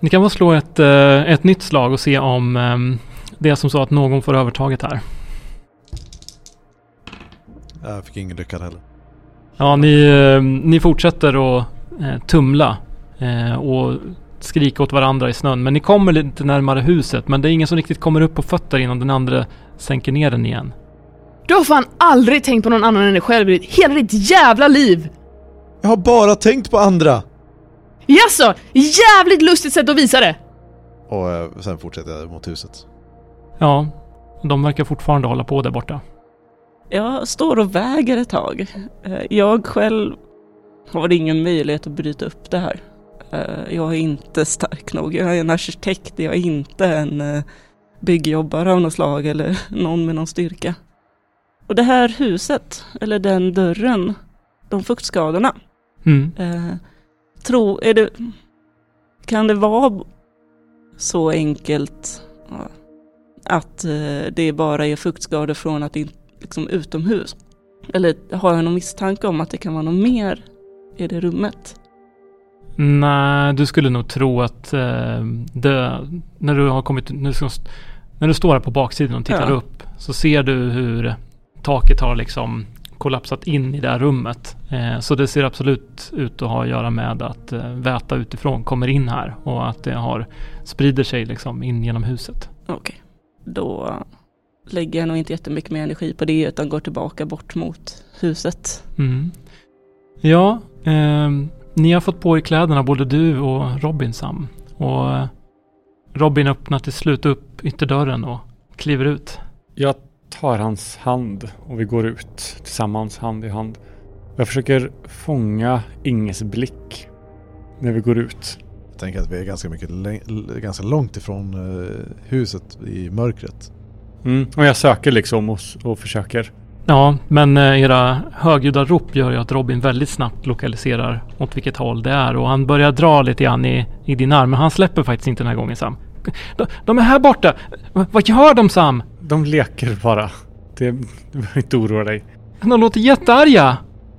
B: ni kan väl slå ett, eh, ett nytt slag och se om ehm, det är som så att någon får övertaget här.
A: Jag fick ingen lyckad heller.
B: Ja, ni, eh, ni fortsätter att eh, tumla eh, och skrika åt varandra i snön. Men ni kommer lite närmare huset. Men det är ingen som riktigt kommer upp på fötter innan den andra sänker ner den igen.
D: Du har fan aldrig tänkt på någon annan än dig själv i hela ditt jävla liv!
A: Jag har bara tänkt på andra!
D: Jaså, jävligt lustigt sätt att visa det!
A: Och eh, sen fortsätter jag mot huset.
B: Ja, de verkar fortfarande hålla på där borta.
E: Jag står och väger ett tag. Eh, Jag själv har ingen möjlighet att bryta upp det här. Eh, Jag är inte stark nog. Jag är en arkitekt, jag är inte en eh, byggjobbare av något slag eller någon med någon styrka. Och det här huset, eller den dörren, de fuktskadorna.
B: Mm.
E: Eh, tro, är det, kan det vara så enkelt att eh, det bara är fuktskador från att det är liksom utomhus. Eller har jag någon misstanke om att det kan vara något mer i det rummet?
B: Nej, du skulle nog tro att eh, det, när du har kommit, när du, står här på baksidan och tittar
E: Ja.
B: upp så ser du hur taket har liksom kollapsat in i det här rummet. Eh, så det ser absolut ut att ha att göra med att eh, väta utifrån kommer in här och att det har sprider sig liksom in genom huset.
E: Okej. Då lägger jag nog inte jättemycket mer energi på det utan går tillbaka bort mot huset.
B: Mm. Ja, ehm, ni har fått på er kläderna både du och Robin Sam. Och eh, Robin öppnar till slut upp ytterdörren och kliver ut.
C: Jag tar hans hand och vi går ut tillsammans hand i hand. Jag försöker fånga Inges blick när vi går ut.
A: Jag tänker att vi är ganska, mycket, ganska långt ifrån eh, huset i mörkret.
C: Mm. Och jag söker liksom och, och försöker.
B: Ja, men eh, era högljudda rop gör ju att Robin väldigt snabbt lokaliserar åt vilket håll det är och han börjar dra lite grann i, i din arm, men han släpper faktiskt inte den här gången Sam. De, de är här borta! V- vad gör de Sam?
C: De leker bara. Det, du behöver inte oroa dig.
B: De låter jättearga!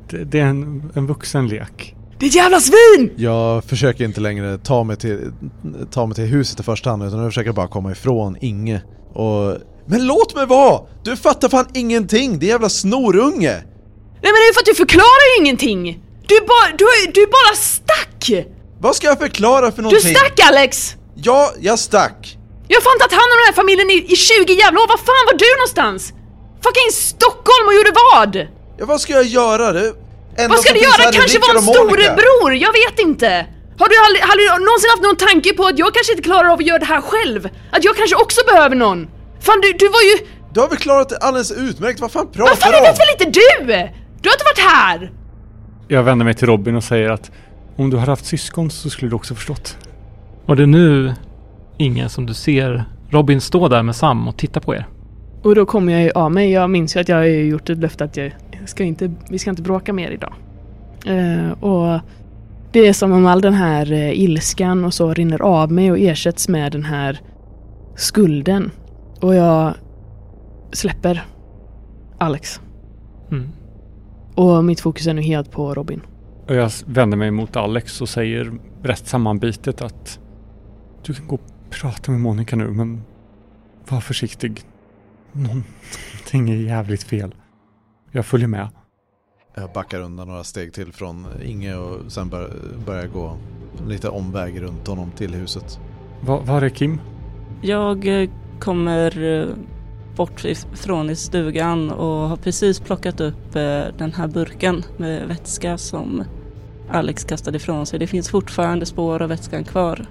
C: Det, det är en, en vuxen lek.
D: Ditt jävla svin!
A: Jag försöker inte längre ta mig till, ta mig till huset i första hand utan jag försöker bara komma ifrån Inge. Och... Men låt mig vara! Du fattar fan ingenting, det är jävla snorunge!
D: Nej men det är för att du förklarar ju ingenting! Du bara, du, du bara stack!
A: Vad ska jag förklara för
D: Du
A: någonting?
D: stack Alex!
A: Ja, jag stack!
D: Jag har fan tagit hand om den här familjen i, i 20 jävla år, var fan var du någonstans? Fucking Stockholm och gjorde vad?
A: Ja, vad ska jag göra? Det enda
D: Vad ska du göra? Kanske vara en storebror? Jag vet inte! Har du, aldrig, har du någonsin haft någon tanke på att jag kanske inte klarar av att göra det här själv? Att jag kanske också behöver någon? Fan du, du var ju...
A: Du har väl klarat det alldeles utmärkt, vad fan pratar
D: Vad fan
A: du
D: det
A: om?
D: vet väl inte du? Du har inte varit här!
C: Jag vänder mig till Robin och säger att om du hade haft syskon så skulle du också förstått.
B: Och det är nu, Inge, som du ser Robin stå där med Sam och titta på er.
D: Och då kommer jag ju av mig. Jag minns ju att jag har gjort ett löfte att jag ska inte, vi ska inte bråka mer idag. Eh, och det är som om all den här eh, ilskan och så rinner av mig och ersätts med den här skulden. Och jag släpper Alex.
B: Mm.
D: Och mitt fokus är nu helt på Robin.
C: Och jag vänder mig mot Alex och säger rätt sammanbitet att du kan gå och prata med Monica nu men var försiktig. Någonting är jävligt fel. Jag följer med.
A: Jag backar undan några steg till från Inge och sen bör, börjar jag gå lite omväg runt honom till huset.
C: Va, var är Kim?
E: Jag eh, kommer eh, bort ifrån i stugan och har precis plockat upp eh, den här burken med vätska som Alex kastade ifrån sig. Det finns fortfarande spår av vätskan kvar.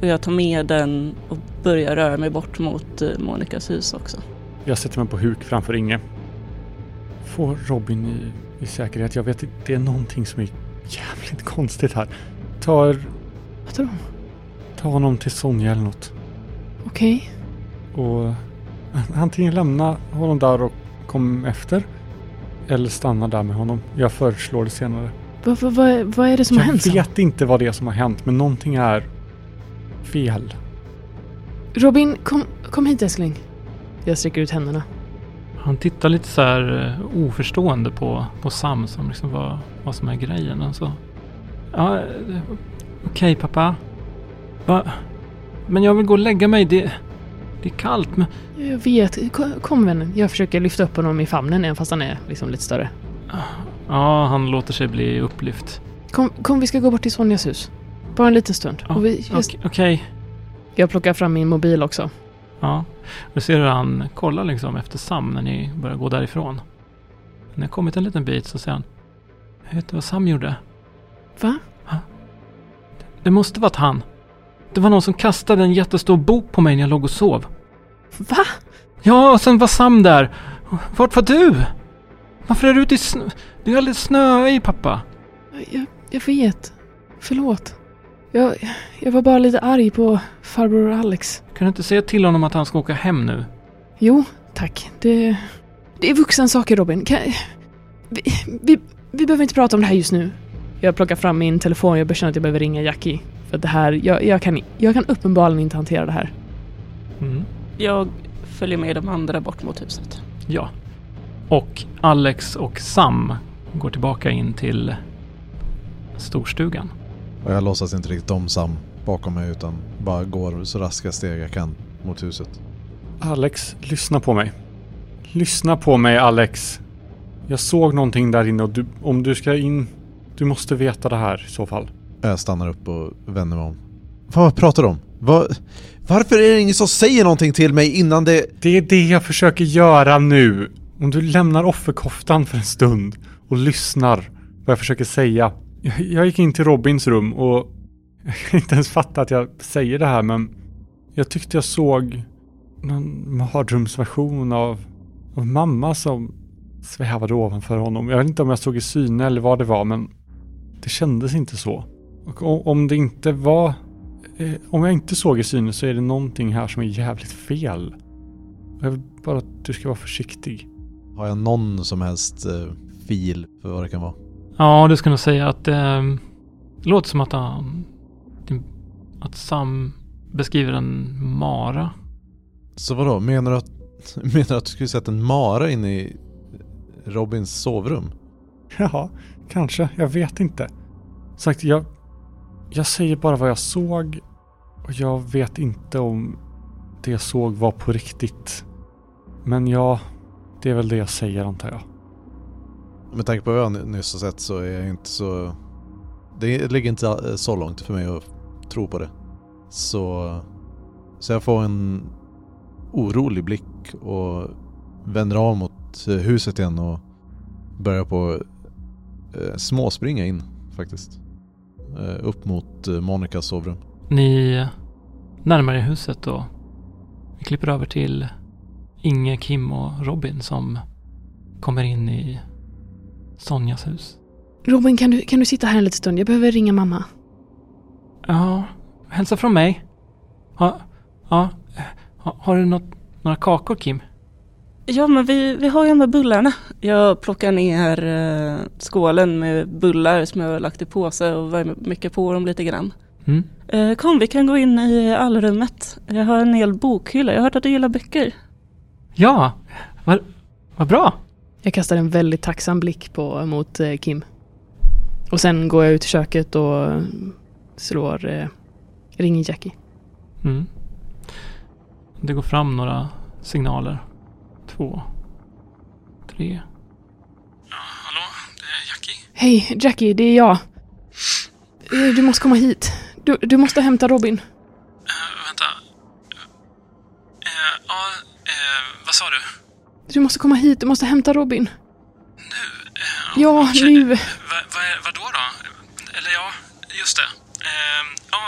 E: Och jag tar med den och börjar röra mig bort mot eh, Monikas hus också.
C: Jag sätter mig på huk framför Inge. Får Robin i, i säkerhet. Jag vet det är någonting som är jävligt konstigt här. Tar,
D: Vad tror du?
C: ta honom till Sonja eller något.
D: Okej.
C: Och antingen lämna honom där och kom efter. Eller stanna där med honom. Jag föreslår det senare.
D: Vad, vad, vad, vad är det som har
C: jag
D: hänt? Sam?
C: vet inte vad det är som har hänt men någonting är fel.
D: Robin, kom, kom hit älskling. Jag sträcker ut händerna.
B: Han tittar lite så här eh, oförstående på, på Sam som liksom vad, vad som är grejen. Alltså, ja, eh, okej pappa. Va? Men jag vill gå och lägga mig. Det, det är kallt. Men,
D: Jag vet. Kom, kom vännen. Jag försöker lyfta upp honom i famnen även fast han är liksom lite större.
B: ja, han låter sig bli upplyft.
D: Kom, kom vi ska gå bort till Sonjas hus. Bara en liten stund.
B: Ja,
D: jag,
B: Okej. okej.
D: jag plockar fram min mobil också.
B: Ja. Du ser hur han kollar liksom efter Sam när ni börjar gå därifrån. När ni har kommit en liten bit så säger han. Vet du vad Sam gjorde?
D: Va?
B: Det måste varit han. Det var någon som kastade en jättestor bok på mig när jag låg och sov.
D: Va?
B: Ja, och sen var Sam där. Vart var du? Varför är du ute i snö? Det är alldeles snöig pappa.
D: Jag, jag vet. Förlåt. Jag, jag var bara lite arg på farbror Alex.
B: Kan du inte säga till honom att han ska åka hem nu?
D: Jo, tack. Det, det är vuxen saker Robin. Kan, vi, vi, vi behöver inte prata om det här just nu. Jag plockar fram min telefon. Jag känner att jag behöver ringa Jackie. För det här, jag, jag, kan, jag kan uppenbarligen inte hantera det här.
B: Mm.
E: Jag följer med de andra bort mot huset.
B: Ja. Och Alex och Sam går tillbaka in till storstugan.
A: Och jag låtsas inte riktigt om Sam bakom mig utan bara går så raska steg jag kan mot huset.
C: Alex, lyssna på mig. Lyssna på mig Alex. Jag såg någonting där inne och du, om du ska in... Du måste veta det här i så fall.
A: Jag stannar upp och vänder mig om. Vad pratar du om? Var, varför är det ingen som säger någonting till mig innan det...
C: Det är det jag försöker göra nu. Om du lämnar offerkoftan för en stund och lyssnar vad jag försöker säga. Jag, jag gick in till Robins rum och jag kan inte ens fatta att jag säger det här men jag tyckte jag såg någon mardrömsversion av, av mamma som svävade ovanför honom. Jag vet inte om jag såg i syne eller vad det var men det kändes inte så. Och om det inte var... eh, Om jag inte såg i syne så är det någonting här som är jävligt fel. Jag vill bara att du ska vara försiktig.
A: Har jag någon som helst eh, fil för vad det kan vara?
B: Ja, du ska nog säga att eh, det låter som att han... Att Sam beskriver en mara.
A: Så vadå, menar du att, menar du att du skulle sett en mara inne i Robins sovrum?
C: Ja, kanske. Jag vet inte. Sagt, jag, jag säger bara vad jag såg och jag vet inte om det jag såg var på riktigt. Men ja, det är väl det jag säger antar jag.
A: Med tanke på vad jag nyss har sett så är jag inte så... Det ligger inte eh, så långt för mig att tro på det. Så... Så jag får en orolig blick och vänder av mot eh, huset igen och börjar på eh, småspringa in faktiskt. Eh, upp mot eh, Monikas sovrum.
B: Ni närmar er huset och vi klipper över till Inge, Kim och Robin som kommer in i Sonjas hus.
D: Robin, kan du, kan du sitta här en liten stund? Jag behöver ringa mamma.
B: Ja, hälsa från mig. Ha, ja, ha, har du något, några kakor Kim?
E: Ja, men vi, vi har ju de här bullarna. Jag plockar ner eh, skålen med bullar som jag har lagt i påse och värmer mycket på dem lite grann.
B: Mm.
E: Eh, kom, vi kan gå in i allrummet. Jag har en hel bokhylla. Jag har hört att du gillar böcker.
B: Ja, vad vad bra.
D: Jag kastar en väldigt tacksam blick på, mot eh, Kim. Och sen går jag ut i köket och slår... Eh, ringer Jackie.
B: Mm. Det går fram några signaler. Två. Tre. Ja, hallå? Det är Jackie.
D: Hej, Jackie, det är jag. Eh, Du måste komma hit. Du, du måste hämta Robin.
B: vänta. ja, vad sa du?
D: Du måste komma hit, du måste hämta Robin.
B: Nu?
D: Ja, nu.
B: Vad va, vadå då? Eller ja, just det. Eh, ja,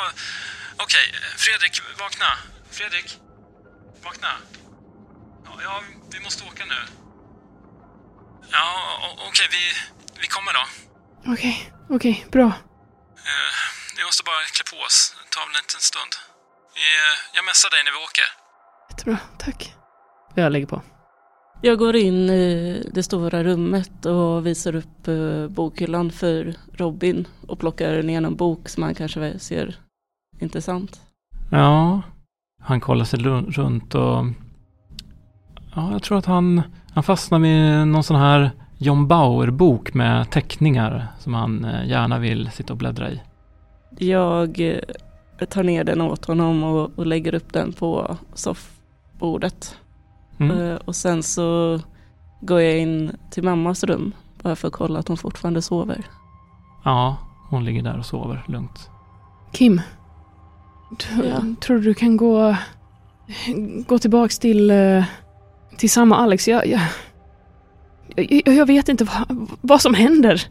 B: okej. Fredrik, vakna. Fredrik, vakna. Ja, vi måste åka nu. Ja, okej, vi, vi kommer då.
D: Okej, okej, bra.
B: Eh, vi måste bara klä på oss. Det tar väl en liten stund. Eh, jag messar dig när vi åker.
D: Jättebra, tack. Jag lägger på.
E: Jag går in i det stora rummet och visar upp eh, bokhyllan för Robin och plockar ner någon bok som han kanske ser intressant.
B: Ja, han kollar sig runt och... Ja, jag tror att han, han fastnar med någon sån här John Bauer-bok med teckningar som han eh, gärna vill sitta och bläddra i.
E: Jag eh, tar ner den åt honom och, och lägger upp den på soffbordet.
B: Mm.
E: Eh, Och sen så går jag in till mammas rum bara för att kolla att hon fortfarande sover.
B: Ja, hon ligger där och sover lugnt.
D: Kim. Du,
E: Ja.
D: Tror du du kan gå... Gå tillbaks till... Tillsammans Till Alex? Jag... Jag, jag, jag vet inte vad, vad som händer.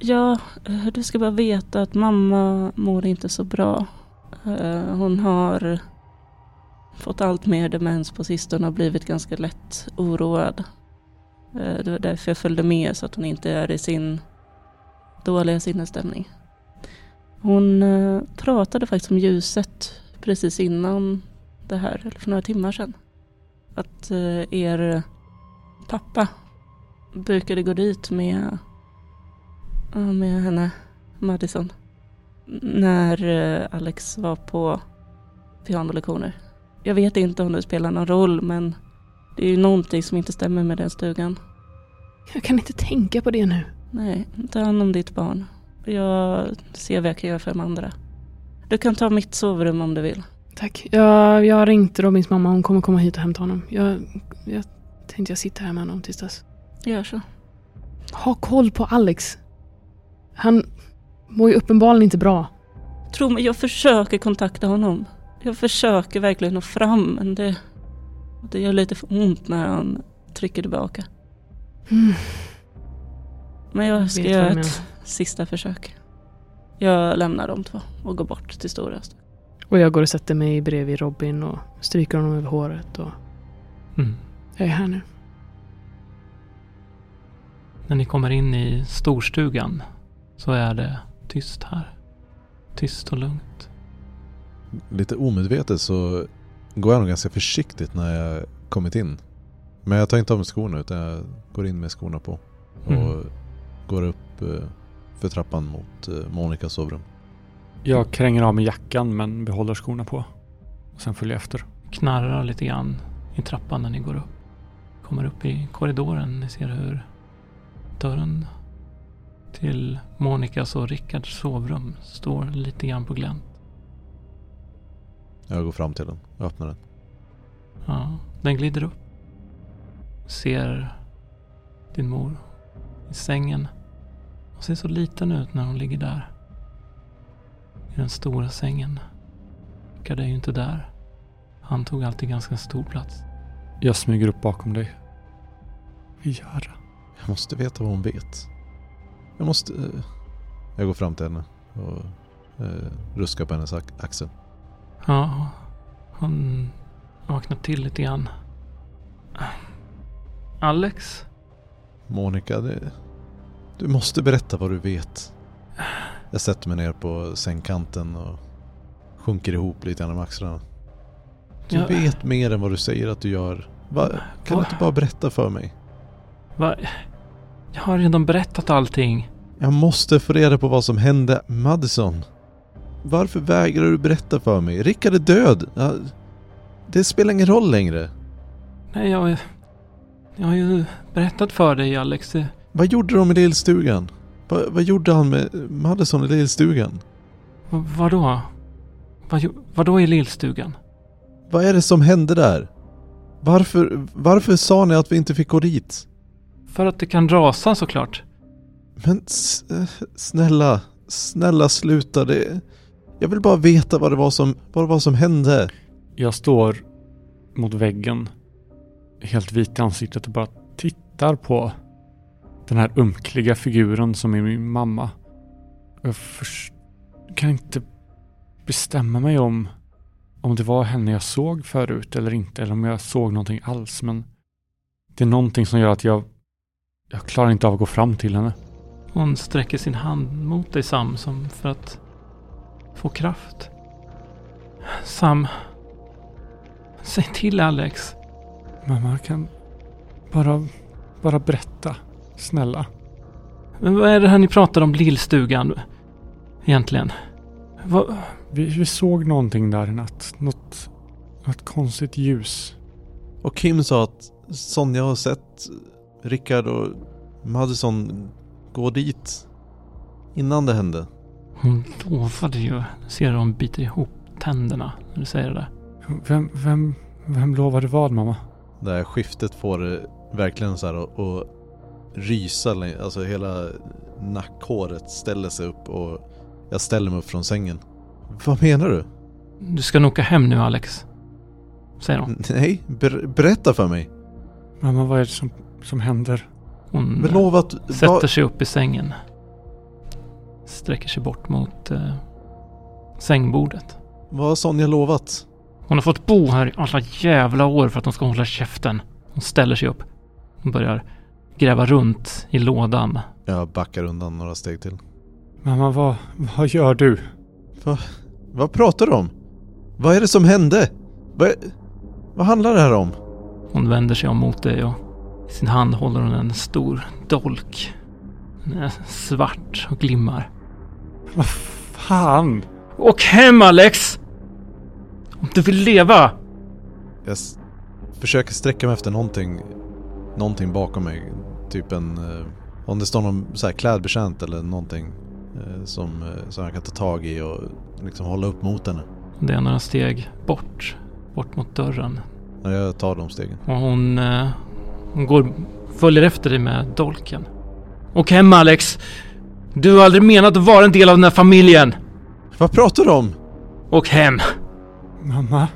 E: Ja, eh, du ska bara veta att mamma mår inte så bra. Eh, hon har fått allt mer demens på sistone och blivit ganska lätt oroad. Eh, det var därför jag följde med så att hon inte är i sin dåliga sinnesstämning. Hon pratade faktiskt om ljuset precis innan det här, eller för några timmar sedan. Att eh, er pappa brukade gå dit med med henne, Madison. När eh, Alex var på pianolektioner. Jag vet inte om det spelar någon roll men Det är ju någonting som inte stämmer med den stugan.
D: Jag kan inte tänka på det nu.
E: Nej, ta hand om ditt barn. Jag ser vad jag kan göra för de andra. Du kan ta mitt sovrum om du vill.
D: Tack. Jag, jag ringt Robins mamma. Hon kommer komma hit och hämta honom. Jag, jag tänkte jag sitter här med honom tills dess.
E: Gör så.
D: Ha koll på Alex. Han mår ju uppenbarligen inte bra.
E: Tro mig, jag försöker kontakta honom. Jag försöker verkligen nå fram, men det, det gör lite för ont när han trycker tillbaka.
D: Mm.
E: Men jag ska
D: vad
E: göra ett sista försök. Jag lämnar de två och går bort till Storöst.
D: Och jag går och sätter mig bredvid Robin och stryker honom över håret. Och
B: Mm.
D: jag är här nu.
B: När ni kommer in i storstugan så är det tyst här. Tyst och lugnt.
A: Lite omedvetet så går jag nog ganska försiktigt när jag kommit in. Men jag tar inte av mig skorna utan jag går in med skorna på. Och
B: Mm.
A: går upp eh, för trappan mot eh, Monikas sovrum.
C: Jag kränger av mig jackan men behåller skorna på. Och sen följer jag efter.
B: Knarrar lite grann i trappan när ni går upp. Kommer upp i korridoren. Ni ser hur dörren till Monikas och Rickards sovrum står lite grann på glänt.
A: Jag går fram till den och öppnar den.
B: Ja, den glider upp. Ser din mor i sängen. Hon ser så liten ut när hon ligger där. I den stora sängen. Rickard är ju inte där. Han tog alltid ganska stor plats.
C: Jag smyger upp bakom dig. Vi gör det.
A: Jag måste veta vad hon vet. Jag måste... eh, Jag går fram till henne och eh, ruskar på hennes ax- axel.
B: Ja, hon vaknar till lite grann. Alex?
A: Monica, det, du måste berätta vad du vet. Jag sätter mig ner på sängkanten och sjunker ihop lite grann med axlarna. Du
B: Ja.
A: vet mer än vad du säger att du gör. Va, kan
B: Va?
A: du inte bara berätta för mig?
B: Va? Jag har redan berättat allting.
A: Jag måste få reda på vad som hände Madison. Varför vägrar du berätta för mig? Rickard är död. Det spelar ingen roll längre.
B: Nej, jag... Jag har ju berättat för dig Alex.
A: Vad gjorde de i lillstugan? Va, vad gjorde han med Madison i lillstugan?
B: Va- vadå? Vad, gjo- vadå i lillstugan?
A: Vad är det som hände där? Varför, varför sa ni att vi inte fick gå dit?
B: För att det kan rasa såklart.
A: Men eh, snälla, snälla sluta. Det, jag vill bara veta vad det var som, vad det var som hände.
C: Jag står mot väggen. Helt vit i ansiktet och bara tittar på den här unkliga figuren som är min mamma. Jag kan inte bestämma mig om om det var henne jag såg förut eller inte. Eller om jag såg någonting alls. Men det är någonting som gör att jag jag klarar inte av att gå fram till henne.
B: Hon sträcker sin hand mot dig Sam som för att få kraft. Sam. Säg till Alex.
C: Mamma kan bara, bara berätta. Snälla.
B: Men vad är det här ni pratar om lillstugan? Egentligen. Vad,
C: Vi, vi såg någonting där i natt. Något, något konstigt ljus.
A: Och Kim sa att Sonja har sett Rickard och Madison gå dit innan det hände.
B: hon lovade ju. Ser hon biter ihop tänderna när du säger det där.
C: Vem, vem, vem lovade vad mamma?
A: Det här skiftet får verkligen så här att rysa, alltså hela nackhåret ställer sig upp och jag ställer mig upp från sängen. Vad menar du?
B: Du ska nog åka hem nu Alex. Säger hon.
A: Nej, ber, berätta för mig.
C: Mamma vad är det som, som händer?
B: Hon
A: Men lova att...
B: sätter
A: va-
B: sig upp i sängen. Sträcker sig bort mot eh, sängbordet.
A: vad har Sonja lovat?
B: Hon har fått bo här i alla jävla år för att hon ska hålla käften. Hon ställer sig upp. Hon börjar gräva runt i lådan.
A: Jag backar undan några steg till.
C: Mamma vad, vad gör du?
A: Vad pratar du om? Vad är det som hände? Vad, vad handlar det här om?
B: Hon vänder sig om mot dig och i sin hand håller hon en stor dolk. Den är svart och glimmar.
C: Vad fan?
B: Åk hem Alex! Om du vill leva!
A: Jag försöker sträcka mig efter någonting, någonting bakom mig. Typ en, eh, om det står någon så här klädbetjänt eller någonting eh, som, eh, som jag kan ta tag i och liksom hålla upp mot henne.
B: Det är några steg bort, bort mot dörren.
A: När jag tar de stegen.
B: Och hon, hon går, följer efter dig med dolken. Och hem Alex! Du har aldrig menat att vara en del av den här familjen!
A: Vad pratar du om?
B: Och hem!
C: Mamma?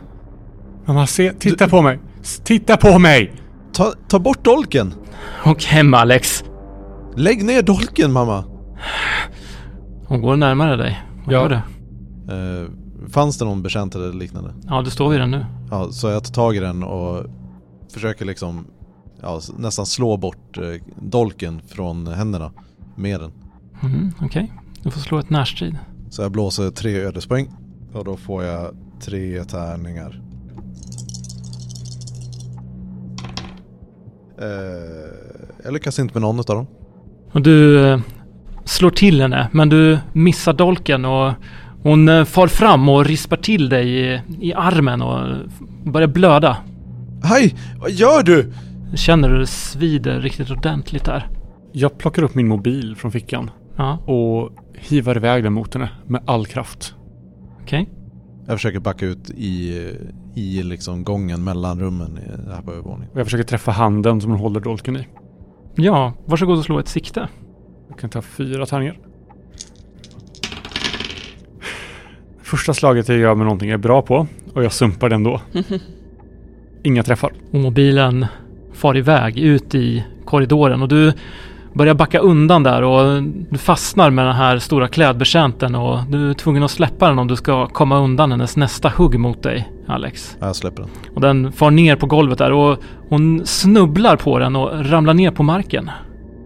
C: Mamma, se, titta på mig! Titta på mig!
A: Ta, ta bort dolken!
B: Och hem Alex!
A: Lägg ner dolken mamma!
B: Hon går närmare dig. Vad
C: Ja.
B: gör du?
A: Eh, fanns det någon betjänt eller liknande?
B: Ja, du står vid den nu.
A: Ja, så jag tar tag i den och försöker liksom ja, nästan slå bort eh, dolken från händerna med den.
B: Mm, Okej. Du får slå ett närstrid.
A: Så jag blåser tre ödespoäng och då får jag tre tärningar. Jag lyckas inte med någon av dem.
B: Och du eh, slår till henne, men du missar dolken och hon eh, far fram och rispar till dig i, i armen och börjar blöda.
A: Hej! Vad gör du?
B: Du känner hur det svider riktigt ordentligt där.
C: Jag plockar upp min mobil från fickan
B: Ja,
C: och hivar iväg den mot henne med all kraft.
B: okej.
A: Jag försöker backa ut i, i liksom gången mellan rummen här på övervåningen.
C: Jag försöker träffa handen som hon håller dolken i.
B: Ja, varsågod och slå ett sikte.
C: Jag kan ta fyra tärningar. Första slaget jag gör med någonting jag är bra på och jag sumpar den då. Inga träffar.
B: Och mobilen far iväg ut i korridoren och du börjar backa undan där och du fastnar med den här stora klädbetjänten och du är tvungen att släppa den om du ska komma undan hennes nästa hugg mot dig, Alex.
A: Ja, jag släpper den.
B: Och den far ner på golvet där och hon snubblar på den och ramlar ner på marken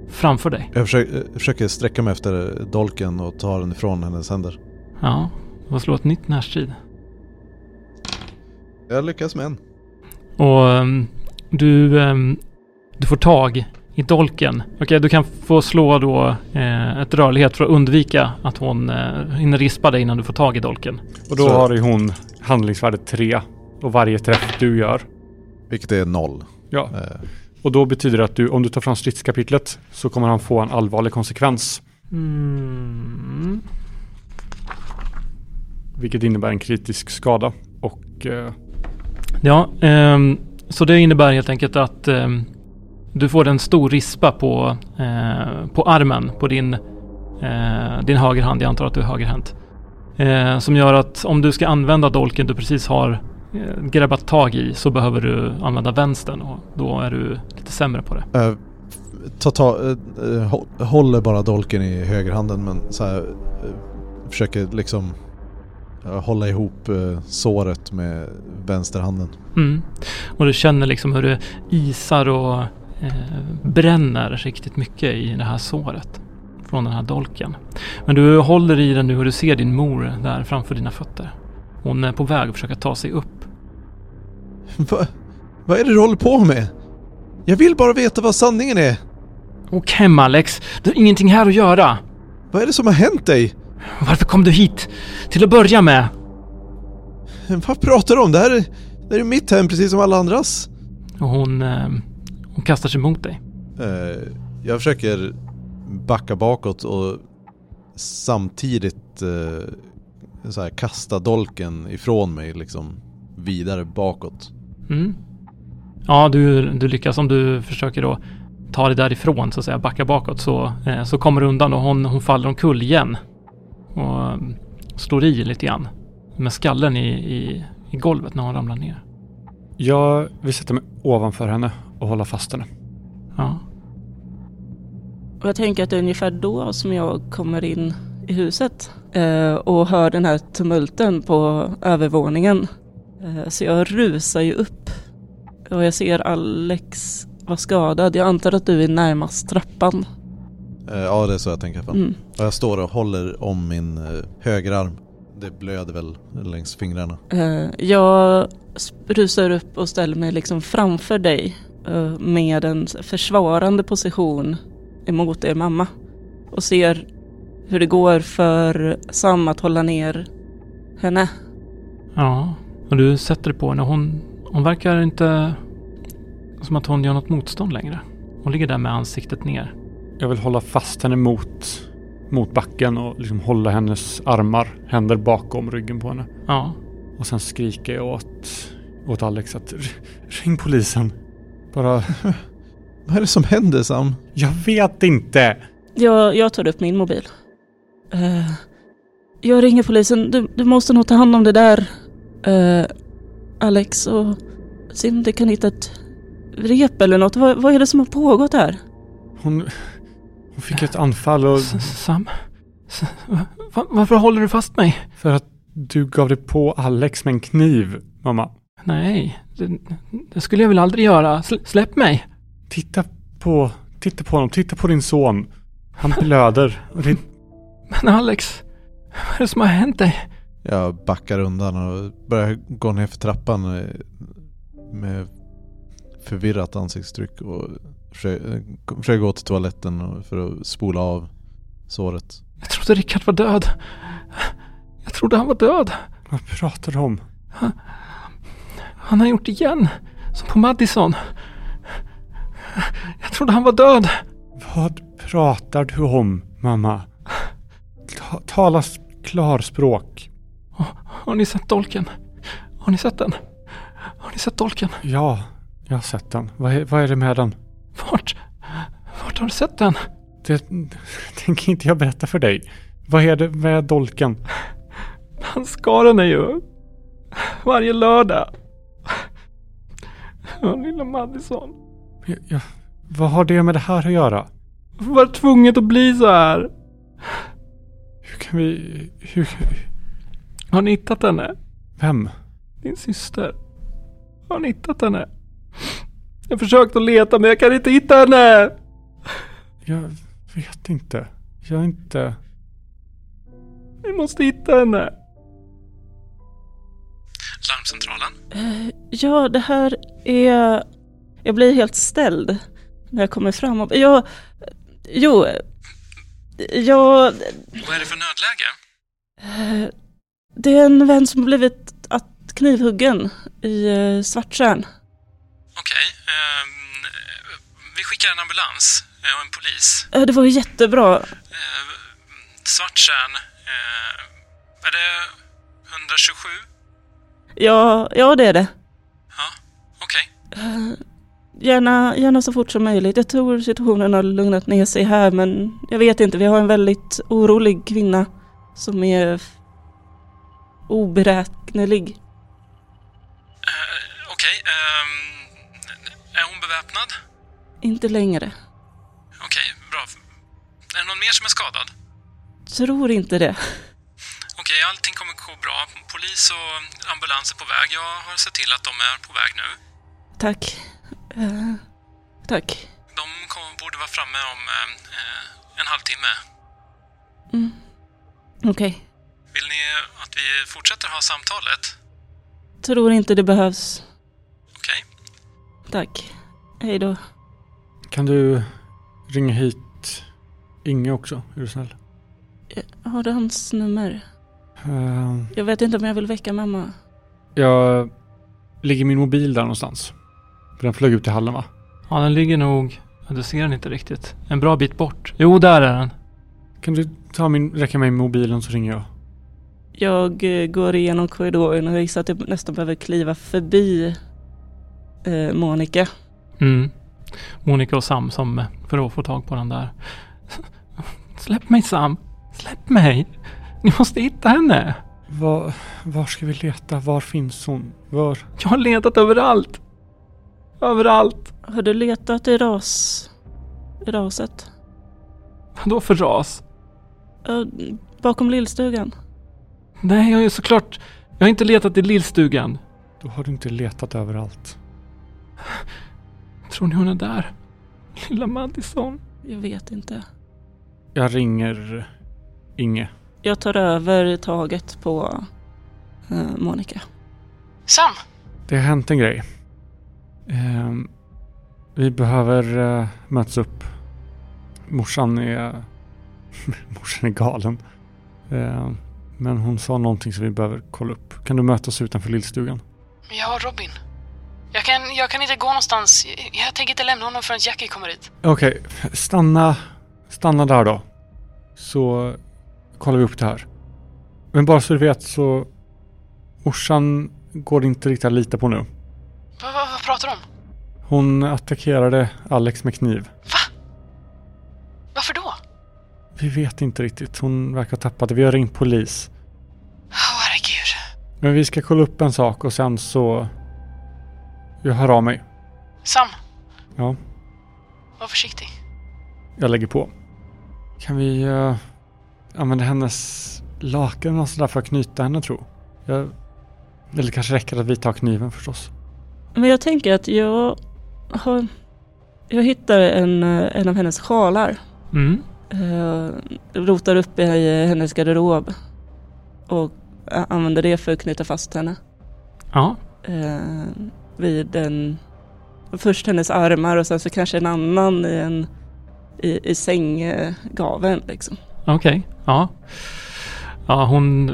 B: framför dig.
A: Jag försöker, jag försöker sträcka mig efter dolken och ta den ifrån hennes händer.
B: Ja, får slå ett nytt närstrid.
A: Jag lyckas med en.
B: Och ehm, du, ehm, du får tag i dolken. Okej, du kan få slå då eh, ett rörlighet för att undvika att hon eh, hinner rispa dig innan du får tag i dolken.
C: Och då
A: Så-
C: har ju hon handlingsvärdet 3 och varje träff du gör.
A: Vilket är noll.
C: Ja.
A: Eh,
C: Och då betyder det att du, om du tar fram stridskapitlet så kommer han få en allvarlig konsekvens.
B: Mm.
C: Vilket innebär en kritisk skada. Och eh,
B: Ja, ehm, så det innebär helt enkelt att ehm, du får en stor rispa på, eh, på armen på din, eh, din högerhand. Jag antar att du är högerhänt. Eh, som gör att om du ska använda dolken du precis har eh, grabbat tag i så behöver du använda vänstern och då är du lite sämre på det.
A: eh, ta, ta, hå- håller bara dolken i högerhanden men så här, eh, försöker liksom hålla ihop såret med vänsterhanden.
B: Mm. Och du känner liksom hur det isar och bränner riktigt mycket i det här såret från den här dolken. Men du håller i den nu och du ser din mor där framför dina fötter. Hon är på väg att försöka ta sig upp.
A: Va, vad är det du håller på med? Jag vill bara veta vad sanningen är.
B: Och hem Alex! Du har ingenting här att göra!
A: Vad är det som har hänt dig?
B: Varför kom du hit? Till att börja med!
A: Vad pratar du om? Det här är, det här är mitt hem precis som alla andras.
B: Och hon, eh, hon kastar sig mot dig.
A: Eh, jag försöker backa bakåt och samtidigt eh, så här, kasta dolken ifrån mig liksom vidare bakåt.
B: Mm. Ja, du, du lyckas om du försöker då ta dig därifrån så att säga, backa bakåt så, eh, så kommer du undan och hon, hon faller omkull igen. Och slår i lite grann. Med skallen i, i, i golvet när hon ramlar ner.
C: jag vill sätta mig ovanför henne och hålla fast henne.
B: Ja.
E: Och jag tänker att det är ungefär då som jag kommer in i huset eh, och hör den här tumulten på övervåningen. Eh, så jag rusar ju upp och jag ser Alex vara skadad. Jag antar att du är närmast trappan.
A: Eh, ja, det är så jag tänker.
E: Mm.
A: Och jag står och håller om min eh, högerarm. Det blöder väl längs fingrarna.
E: Eh, jag rusar upp och ställer mig liksom framför dig med en försvarande position emot er mamma och ser hur det går för Sam att hålla ner henne.
B: Ja. Och du sätter på henne. Hon, hon verkar inte som att hon gör något motstånd längre. Hon ligger där med ansiktet ner.
C: Jag vill hålla fast henne mot, mot backen och liksom hålla hennes armar, händer bakom ryggen på henne.
B: Ja,
C: Och sen skriker jag åt, åt Alex att "R- ring polisen. Bara,
A: Vad är det som händer Sam?
C: jag vet inte.
E: Jag, jag tar upp min mobil. Eh, jag ringer polisen. Du, du måste nog ta hand om det där. eh, Alex och se om du kan hitta ett rep eller något. Vad, vad är det som har pågått här?
C: Hon, hon fick ett anfall och
B: Sam. Varför håller du fast mig?
C: för att du gav dig på Alex med en kniv, mamma.
B: Nej, det, det skulle jag väl aldrig göra. Sl- släpp mig.
C: Titta på, titta på honom, titta på din son. Han blöder. Det,
B: Men Alex, vad är det som har hänt dig?
A: Jag backar undan och börjar gå ner för trappan med förvirrat ansiktstryck och försöker, försöker gå till toaletten för att spola av såret.
B: Jag trodde Rickard var död. Jag trodde han var död.
C: vad pratar du om?
B: Han har gjort igen. Som på Madison. Jag trodde han var död.
C: Vad pratar du om, mamma? Ta, tala klarspråk.
B: Har ni sett dolken? Har ni sett den? Har ni sett dolken?
C: Ja, jag har sett den. Vad är, vad är det med den?
B: Vart? Vart har du sett den?
C: Det tänker inte jag berätta för dig. Vad är det med dolken?
B: Han skar henne ju. Varje lördag. Ja, lilla Madison.
C: Jag, jag, vad har det med det här att göra?
B: Var tvunget att bli så här.
C: Hur kan vi... Hur,
B: Har ni hittat henne?
C: vem?
B: Din syster. Har ni hittat henne? Jag har försökt att leta men jag kan inte hitta henne.
C: Jag vet inte. Jag är inte...
B: Vi måste hitta henne. Larmcentralen?
E: Eh, ja, det här är... Jag blir helt ställd när jag kommer fram. Och, ja, jo, jag...
B: Vad är det för nödläge?
E: Eh, Det är en vän som blivit att knivhuggen i eh, Svarttjärn.
B: Okej. ehm, vi skickar en ambulans och en polis.
E: Det var jättebra.
B: Svarttjärn. Eh, är det 127?
E: Ja, ja det är det.
B: Ja, okej.
E: Eh, Gärna, gärna så fort som möjligt. Jag tror situationen har lugnat ner sig här men jag vet inte. Vi har en väldigt orolig kvinna som är oberäknelig.
B: Eh, okej. ehm, är hon beväpnad?
E: Inte längre.
B: Okej, bra. Är det någon mer som är skadad?
E: Tror inte det.
B: Okej, allting kommer gå bra. Polis och ambulans är på väg. Jag har sett till att de är på väg nu.
E: Tack. Eh, tack.
B: De kom, borde vara framme om eh, eh, en halvtimme.
E: Mm. Okej.
B: Vill ni att vi fortsätter ha samtalet?
E: Tror inte det behövs.
B: Okej.
E: Tack. Hej då.
C: Kan du ringa hit Inge också? Är du snäll?
E: Jag har du hans nummer?
C: Eh,
E: Jag vet inte om jag vill väcka mamma.
C: jag ligger min mobil där någonstans. Den flög ut i hallen va?
B: Ja, den ligger nog... Du ser den inte riktigt. En bra bit bort. Jo, där är den.
C: Kan du ta min, räcka mig mobilen så ringer jag.
E: Jag eh, går igenom korridoren och jag gissar att jag nästan behöver kliva förbi eh, Monica.
B: Mm. Monica och Sam som eh, för att få tag på den där. Släpp mig Sam! Släpp mig! Ni måste hitta henne!
C: Var, var ska vi leta? Var finns hon? Var?
B: Jag har letat överallt! Överallt!
E: Har du letat i ras... i raset?
B: Vadå för ras?
E: Eh, bakom lillstugan?
B: Nej, jag ju såklart... Jag har inte letat i lillstugan.
C: Då har du inte letat överallt.
B: Tror ni hon är där? Lilla Madison?
E: Jag vet inte.
C: Jag ringer Inge.
E: Jag tar över taget på eh, Monica.
D: Sam!
C: Det har hänt en grej. Ehm, vi behöver uh, mötas upp. Morsan är... morsan är galen. Ehm, men hon sa någonting som vi behöver kolla upp. Kan du möta oss utanför lillstugan?
D: Jag har Robin. Jag kan jag kan inte gå någonstans. Jag tänker inte lämna honom förrän Jackie kommer hit.
C: Okej, stanna, stanna där då. Så kollar vi upp det här. Men bara så du vet så morsan går inte riktigt att lita på nu.
D: Va, va, vad pratar du om?
C: Hon attackerade Alex med kniv.
D: Va? Varför då?
C: Vi vet inte riktigt. Hon verkar ha tappat det. Vi har ringt polis.
D: Åh, herregud.
C: Men vi ska kolla upp en sak och sen så... Jag hör av mig.
D: Sam,
C: Ja,
D: var försiktig.
C: jag lägger på. Kan vi uh, använda hennes lakan och sådär för att knyta henne tro? Jag, eller kanske räcker det att vi tar kniven förstås.
E: Men jag tänker att jag har... Jag hittar en, eh, en av hennes sjalar.
B: Mm.
E: Uh, rotar upp i hennes garderob. Och eh, använder det för att knyta fast henne.
B: Ja,
E: eh, vid en... Först hennes armar och sen så kanske en annan i en... I, i sänggaveln liksom.
B: okej. Ja. Ja, hon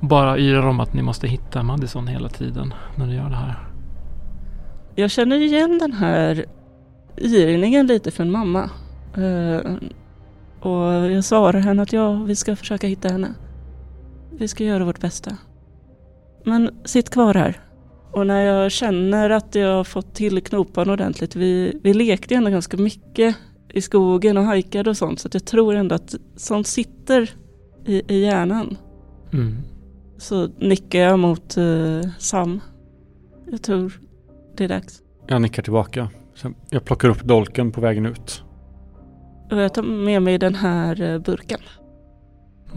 B: bara yrar om att ni måste hitta Madison hela tiden när ni gör det här.
E: Jag känner igen den här yrningen lite från mamma. Uh, och jag svarar henne att ja, vi ska försöka hitta henne. Vi ska göra vårt bästa. Men sitt kvar här. Och när jag känner att jag har fått till knopan ordentligt. Vi, vi lekte ändå ganska mycket i skogen och hajkade och sånt. Så att jag tror ändå att sånt sitter i, i hjärnan.
B: Mm.
E: Så nickar jag mot eh, Sam. Jag tror det är dags.
C: Jag nickar tillbaka. Sen jag plockar upp dolken på vägen ut.
E: Och jag tar med mig den här eh, burken.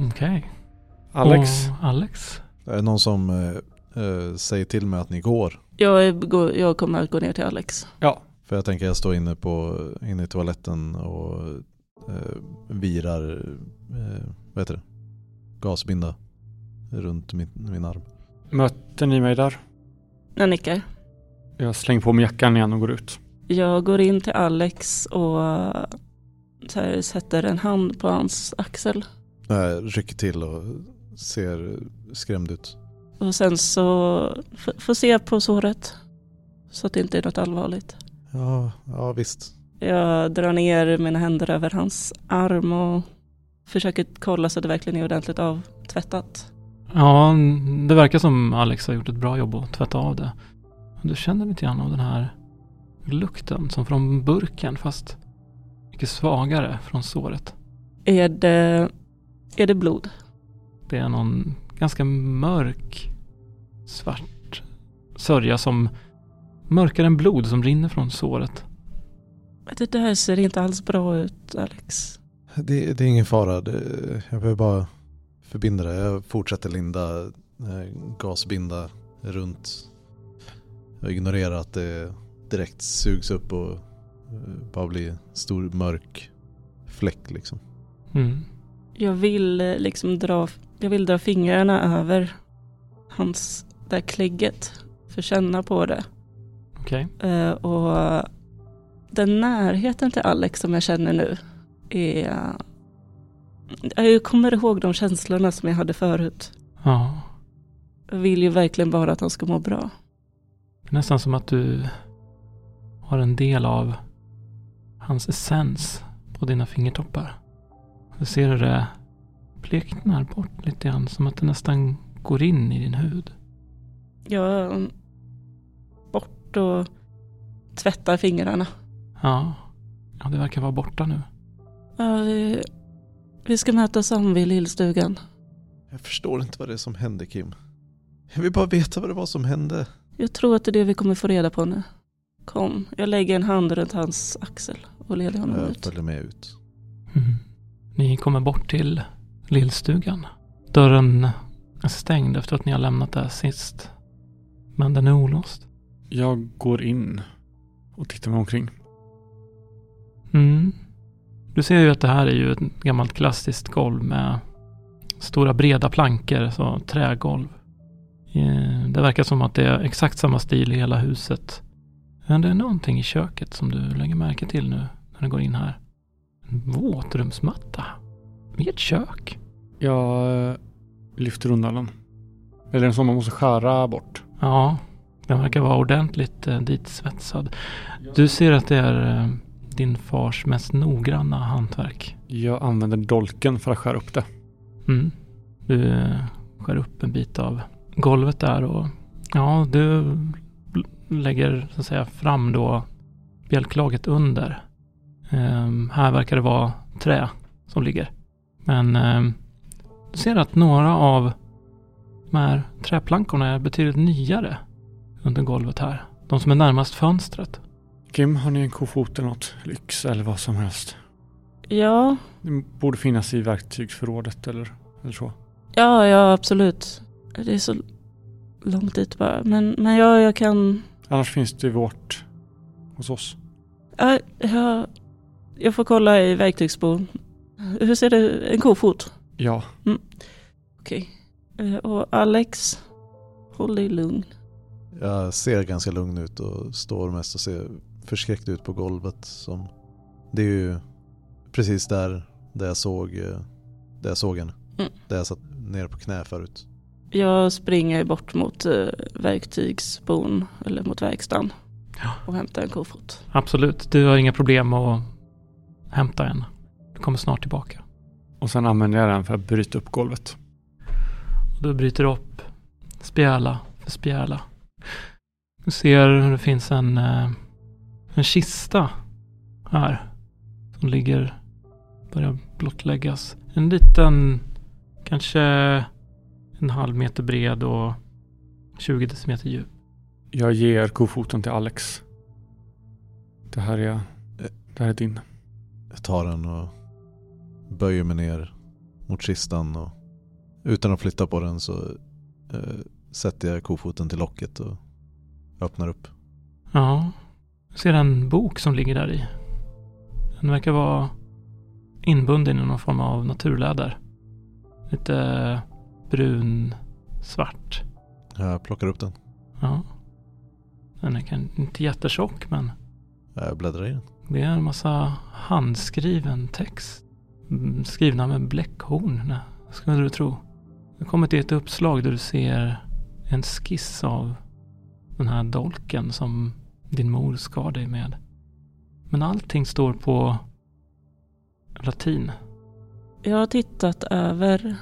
B: Okej.
C: Alex,
B: Och Alex?
A: Är det någon som eh, eh, säger till mig att ni går?
E: Jag, är, jag kommer att gå ner till Alex.
C: ja,
A: För jag tänker jag står inne, på, inne i toaletten och eh, virar, eh, vad heter det? Gasbinda runt min, min arm.
C: möter ni mig där?
E: Jag nickar.
C: Jag slänger på mig jackan igen och går ut.
E: Jag går in till Alex och så här, sätter en hand på hans axel.
A: Jag rycker till och ser skrämd ut.
E: Och sen så får se på såret. Så att det inte är något allvarligt.
A: Ja, ja visst.
E: Jag drar ner mina händer över hans arm och försöker kolla så att det verkligen är ordentligt avtvättat.
B: Ja, det verkar som Alex har gjort ett bra jobb att tvätta av det. Du känner lite grann av den här lukten som från burken fast mycket svagare från såret.
E: Är det, är det blod?
B: Det är någon ganska mörk svart sörja som mörkare än blod som rinner från såret.
E: Det där ser inte alls bra ut Alex.
A: Det, det är ingen fara. Det, jag behöver bara förbinda det. Jag fortsätter linda, eh, gasbinda runt. Jag ignorerar att det direkt sugs upp och eh, bara blir stor mörk fläck liksom.
B: Mm.
E: Jag vill eh, liksom dra, jag vill dra fingrarna över hans, där klägget. För känna på det.
B: Okej.
E: Eh, och den närheten till Alex som jag känner nu är... Jag kommer ihåg de känslorna som jag hade förut.
B: Ja.
E: Jag vill ju verkligen bara att han ska må bra.
B: Nästan som att du har en del av hans essens på dina fingertoppar. Du ser hur det bleknar bort lite grann. Som att det nästan går in i din hud.
E: Jag bort och tvättar fingrarna.
B: Ja. Ja, det verkar vara borta nu.
E: Ja, vi, vi ska mötas om vid lillstugan.
A: Jag förstår inte vad det är som hände Kim. Jag vill bara veta vad det var som hände.
E: Jag tror att det är det vi kommer få reda på nu. Kom, jag lägger en hand runt hans axel och leder honom
A: Jag
E: ut.
A: följer med ut.
B: Mm. Ni kommer bort till lillstugan. Dörren är stängd efter att ni har lämnat där sist. Men den är olåst.
C: Jag går in och tittar mig omkring.
B: Mm. Du ser ju att det här är ju ett gammalt klassiskt golv med stora breda plankor, så trägolv. Eh, Det verkar som att det är exakt samma stil i hela huset. Men det är någonting i köket som du lägger märke till nu när du går in här. En våtrumsmatta. I ett kök.
C: Jag eh, lyfter undan den. Eller en sån man måste skära bort.
B: Ja, Den verkar vara ordentligt eh, ditsvetsad. Du ser att det är eh, din fars mest noggranna hantverk.
C: Jag använder dolken för att skära upp det.
B: Mm. Du eh, skär upp en bit av golvet där och ja, du lägger så att säga fram då bjälklaget under. Ehm, här verkar det vara trä som ligger. Men ehm, du ser att några av de här träplankorna är betydligt nyare under golvet här. De som är närmast fönstret.
C: Kim, har ni en kofot eller något? Lyx eller vad som helst?
E: Ja,
C: Det borde finnas i verktygsförrådet eller, eller så.
E: ja, ja absolut. Det är så långt dit bara. Men, men ja, jag kan...
C: Annars finns det i vårt hos oss.
E: Ja, jag, jag får kolla i verktygsbon. Hur ser det En kofot?
C: Ja,
E: Okej. Eh, Och Alex, håll dig lugn.
A: Jag ser ganska lugn ut och står mest och ser förskräckt ut på golvet. Som, det är ju precis där, där jag såg, där jag såg henne.
E: Mm.
A: Där jag satt ner på knä förut.
E: Jag springer bort mot eh, verktygsbon, eller mot verkstaden.
B: Ja.
E: Och hämtar en kofot.
B: Absolut, du har inga problem att hämta en. Du kommer snart tillbaka.
C: och sen använder jag den för att bryta upp golvet.
B: Och du bryter upp spjäla för spjäla. Du ser hur det finns en, eh, en kista här. Som ligger, börjar blottläggas. En liten, kanske en halv meter bred och 20 decimeter djup.
C: Jag ger kofoten till Alex. Det här är, det här är din.
A: Jag tar den och böjer mig ner mot kistan och utan att flytta på den så eh, sätter jag kofoten till locket och öppnar upp.
B: Ja, du ser en bok som ligger där i. Den verkar vara inbunden i någon form av naturläder. Lite brun, svart.
A: Jag plockar upp den.
B: Ja. Den är kan, inte jättetjock men
A: Jag bläddrar i den.
B: det är en massa handskriven text. Mm, Skrivna med bläckhorn, skulle du tro. Du kommer till ett uppslag där du ser en skiss av den här dolken som din mor skar dig med. Men allting står på latin.
E: Jag har tittat över,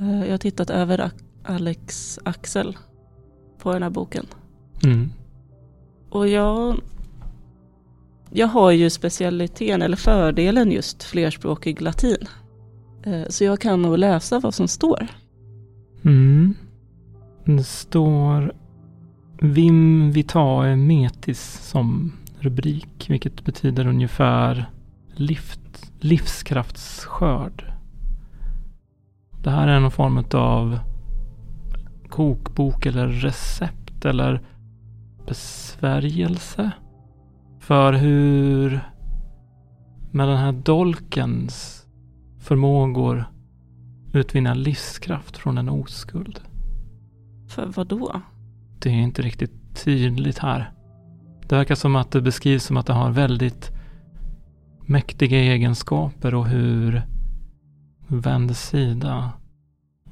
E: eh, jag har tittat över Alex axel på den här boken.
B: Mm.
E: Och jag, jag har ju specialiteten eller fördelen just flerspråkig latin. Eh, Så jag kan nog läsa vad som står.
B: Mm. Det står Vim vitae metis som rubrik, vilket betyder ungefär lift, livskraftsskörd. Det här är någon form av kokbok eller recept eller besvärjelse för hur med den här dolkens förmågor utvinna livskraft från en oskuld.
E: För vad då?
B: Det är inte riktigt tydligt här. Det verkar som att det beskrivs som att det har väldigt mäktiga egenskaper och hur vänd sida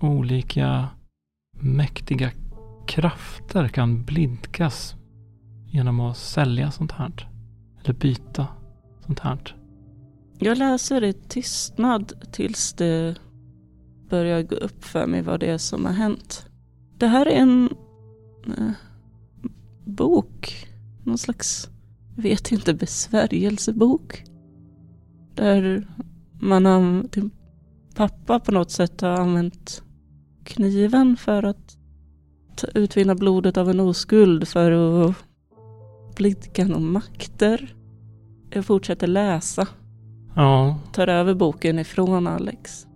B: olika mäktiga krafter kan blidkas genom att sälja sånt här. Eller byta sånt här.
E: Jag läser i tystnad tills det börjar gå upp för mig vad det är som har hänt. Det här är en eh, bok. Någon slags, jag vet inte, besvärjelsebok. Där man har, din pappa på något sätt har använt kniven för att ta, utvinna blodet av en oskuld för att blidka några makter. Jag fortsätter läsa
B: Ja,
E: tar över boken ifrån Alex.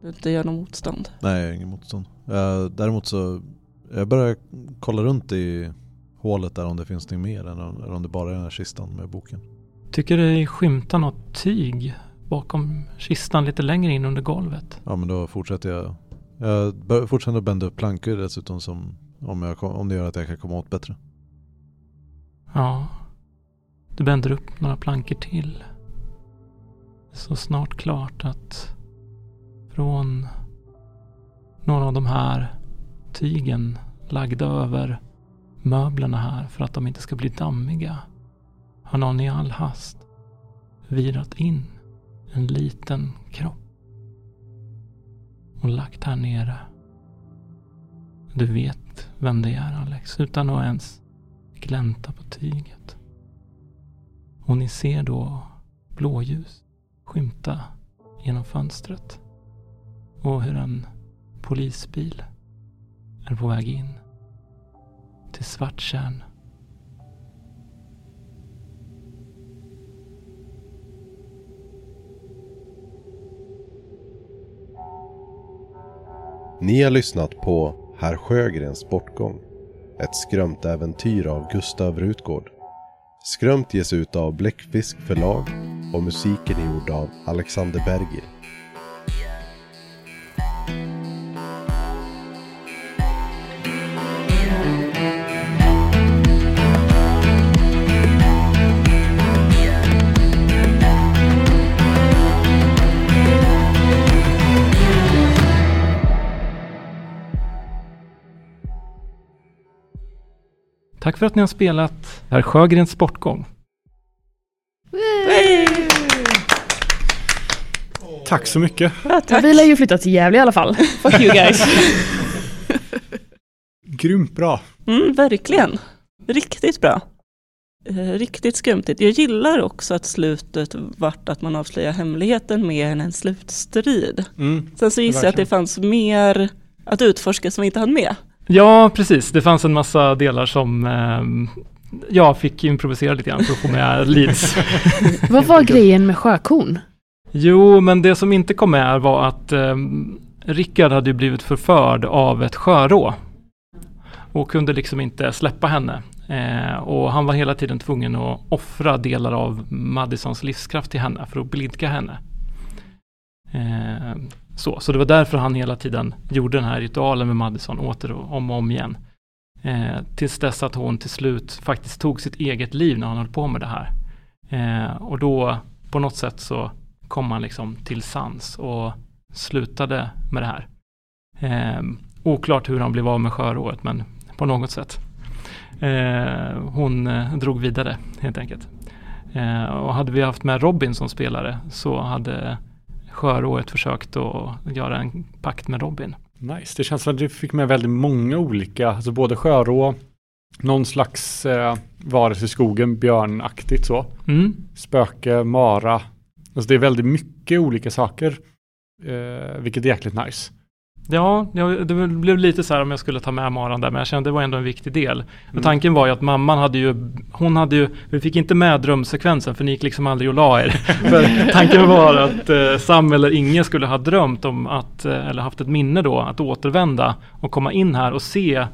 E: Du inte gör något motstånd.
A: Nej, jag har ingen motstånd. Jag, däremot så, jag börjar kolla runt i hålet där om det finns något mer än om, eller om det bara är den här kistan med boken.
B: tycker dig skymta något tyg bakom kistan lite längre in under golvet.
A: Ja men då fortsätter jag. Jag fortsätter att bända upp plankor dessutom som om, jag, om det gör att jag kan komma åt bättre.
B: Ja, du bänder upp några plankor till. Så snart klart att från några av de här tygen lagda över möblerna här för att de inte ska bli dammiga har någon i all hast virat in en liten kropp och lagt här nere. Du vet vem det är Alex, utan att ens glänta på tyget. Och ni ser då blåljus skymta genom fönstret. Och hur en polisbil är på väg in till Svarttjärn.
F: Ni har lyssnat på Herr Sjögrens bortgång. Ett skrömt äventyr av Gustav Rutgård. Skrömt ges ut av Bläckfisk förlag och musiken är gjord av Alexander Bergil.
B: Tack för att ni har spelat Herr Sjögrens sportgång.
C: Tack så mycket.
E: Ja, tack.
D: vi lär ju flytta till Gävle i alla fall. Fuck you guys.
C: Grymt bra.
E: Mm, verkligen. Riktigt bra. Eh, riktigt skumtigt. Jag gillar också att slutet vart att man avslöjar hemligheten mer än en slutstrid.
C: Mm.
E: Sen så gissar jag att det fanns mer att utforska som vi inte hann med.
B: Ja, precis. Det fanns en massa delar som ehm, jag fick improvisera lite grann för att få med leads.
D: Vad var grejen med sjökon?
B: Jo, men det som inte kom med var att um, Rickard hade ju blivit förförd av ett sjörå. Och kunde liksom inte släppa henne. Eh, och han var hela tiden tvungen att offra delar av Madisons livskraft till henne för att blidka henne. Eh, så, så det var därför han hela tiden gjorde den här ritualen med Madison åter och om och om igen. Eh, tills dess att hon till slut faktiskt tog sitt eget liv när han höll på med det här. Eh, och då på något sätt så kom han liksom till sans och slutade med det här. Eh, oklart hur han blev av med skörået men på något sätt. Eh, hon eh, drog vidare helt enkelt. Eh, och hade vi haft med Robin som spelare så hade sjörået försökt att göra en pakt med Robin.
C: Nice. Det känns som att du fick med väldigt många olika, alltså både sjörå, någon slags eh, varelse i skogen, björnaktigt så,
B: Mm.
C: spöke, mara. Alltså det är väldigt mycket olika saker, eh, vilket är jäkligt nice.
B: Ja, det blev lite så här om jag skulle ta med Maran där, men jag kände det var ändå en viktig del.
C: Mm.
B: tanken var ju att mamman hade ju, hon hade ju, vi fick inte med drömsekvensen för ni gick liksom aldrig och la er. för tanken var att eh, Sam eller Inge skulle ha drömt om att, eh, eller haft ett minne då, att återvända och komma in här och se eh,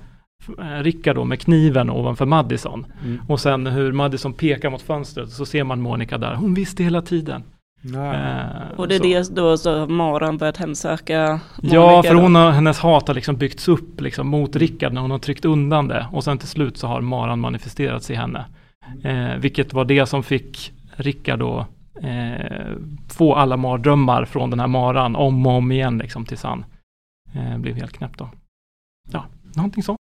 B: Rickard då med kniven ovanför Madison.
C: Mm.
B: Och sen hur Madison pekar mot fönstret så ser man Monica där. Hon visste hela tiden.
C: Nej.
B: Eh,
E: Och det är
B: så.
E: det då så Maran börjat hemsöka
B: Ja,
E: Monica
B: för
E: då.
B: hon har, hennes hat har liksom byggts upp liksom mot Rickard när hon har tryckt undan det. Och sen till slut så har Maran manifesterats i henne. Eh, vilket var det som fick Rickard då eh, få alla mardrömmar från den här Maran om och om igen liksom tills han eh, blev helt knäpp då. Ja, någonting så.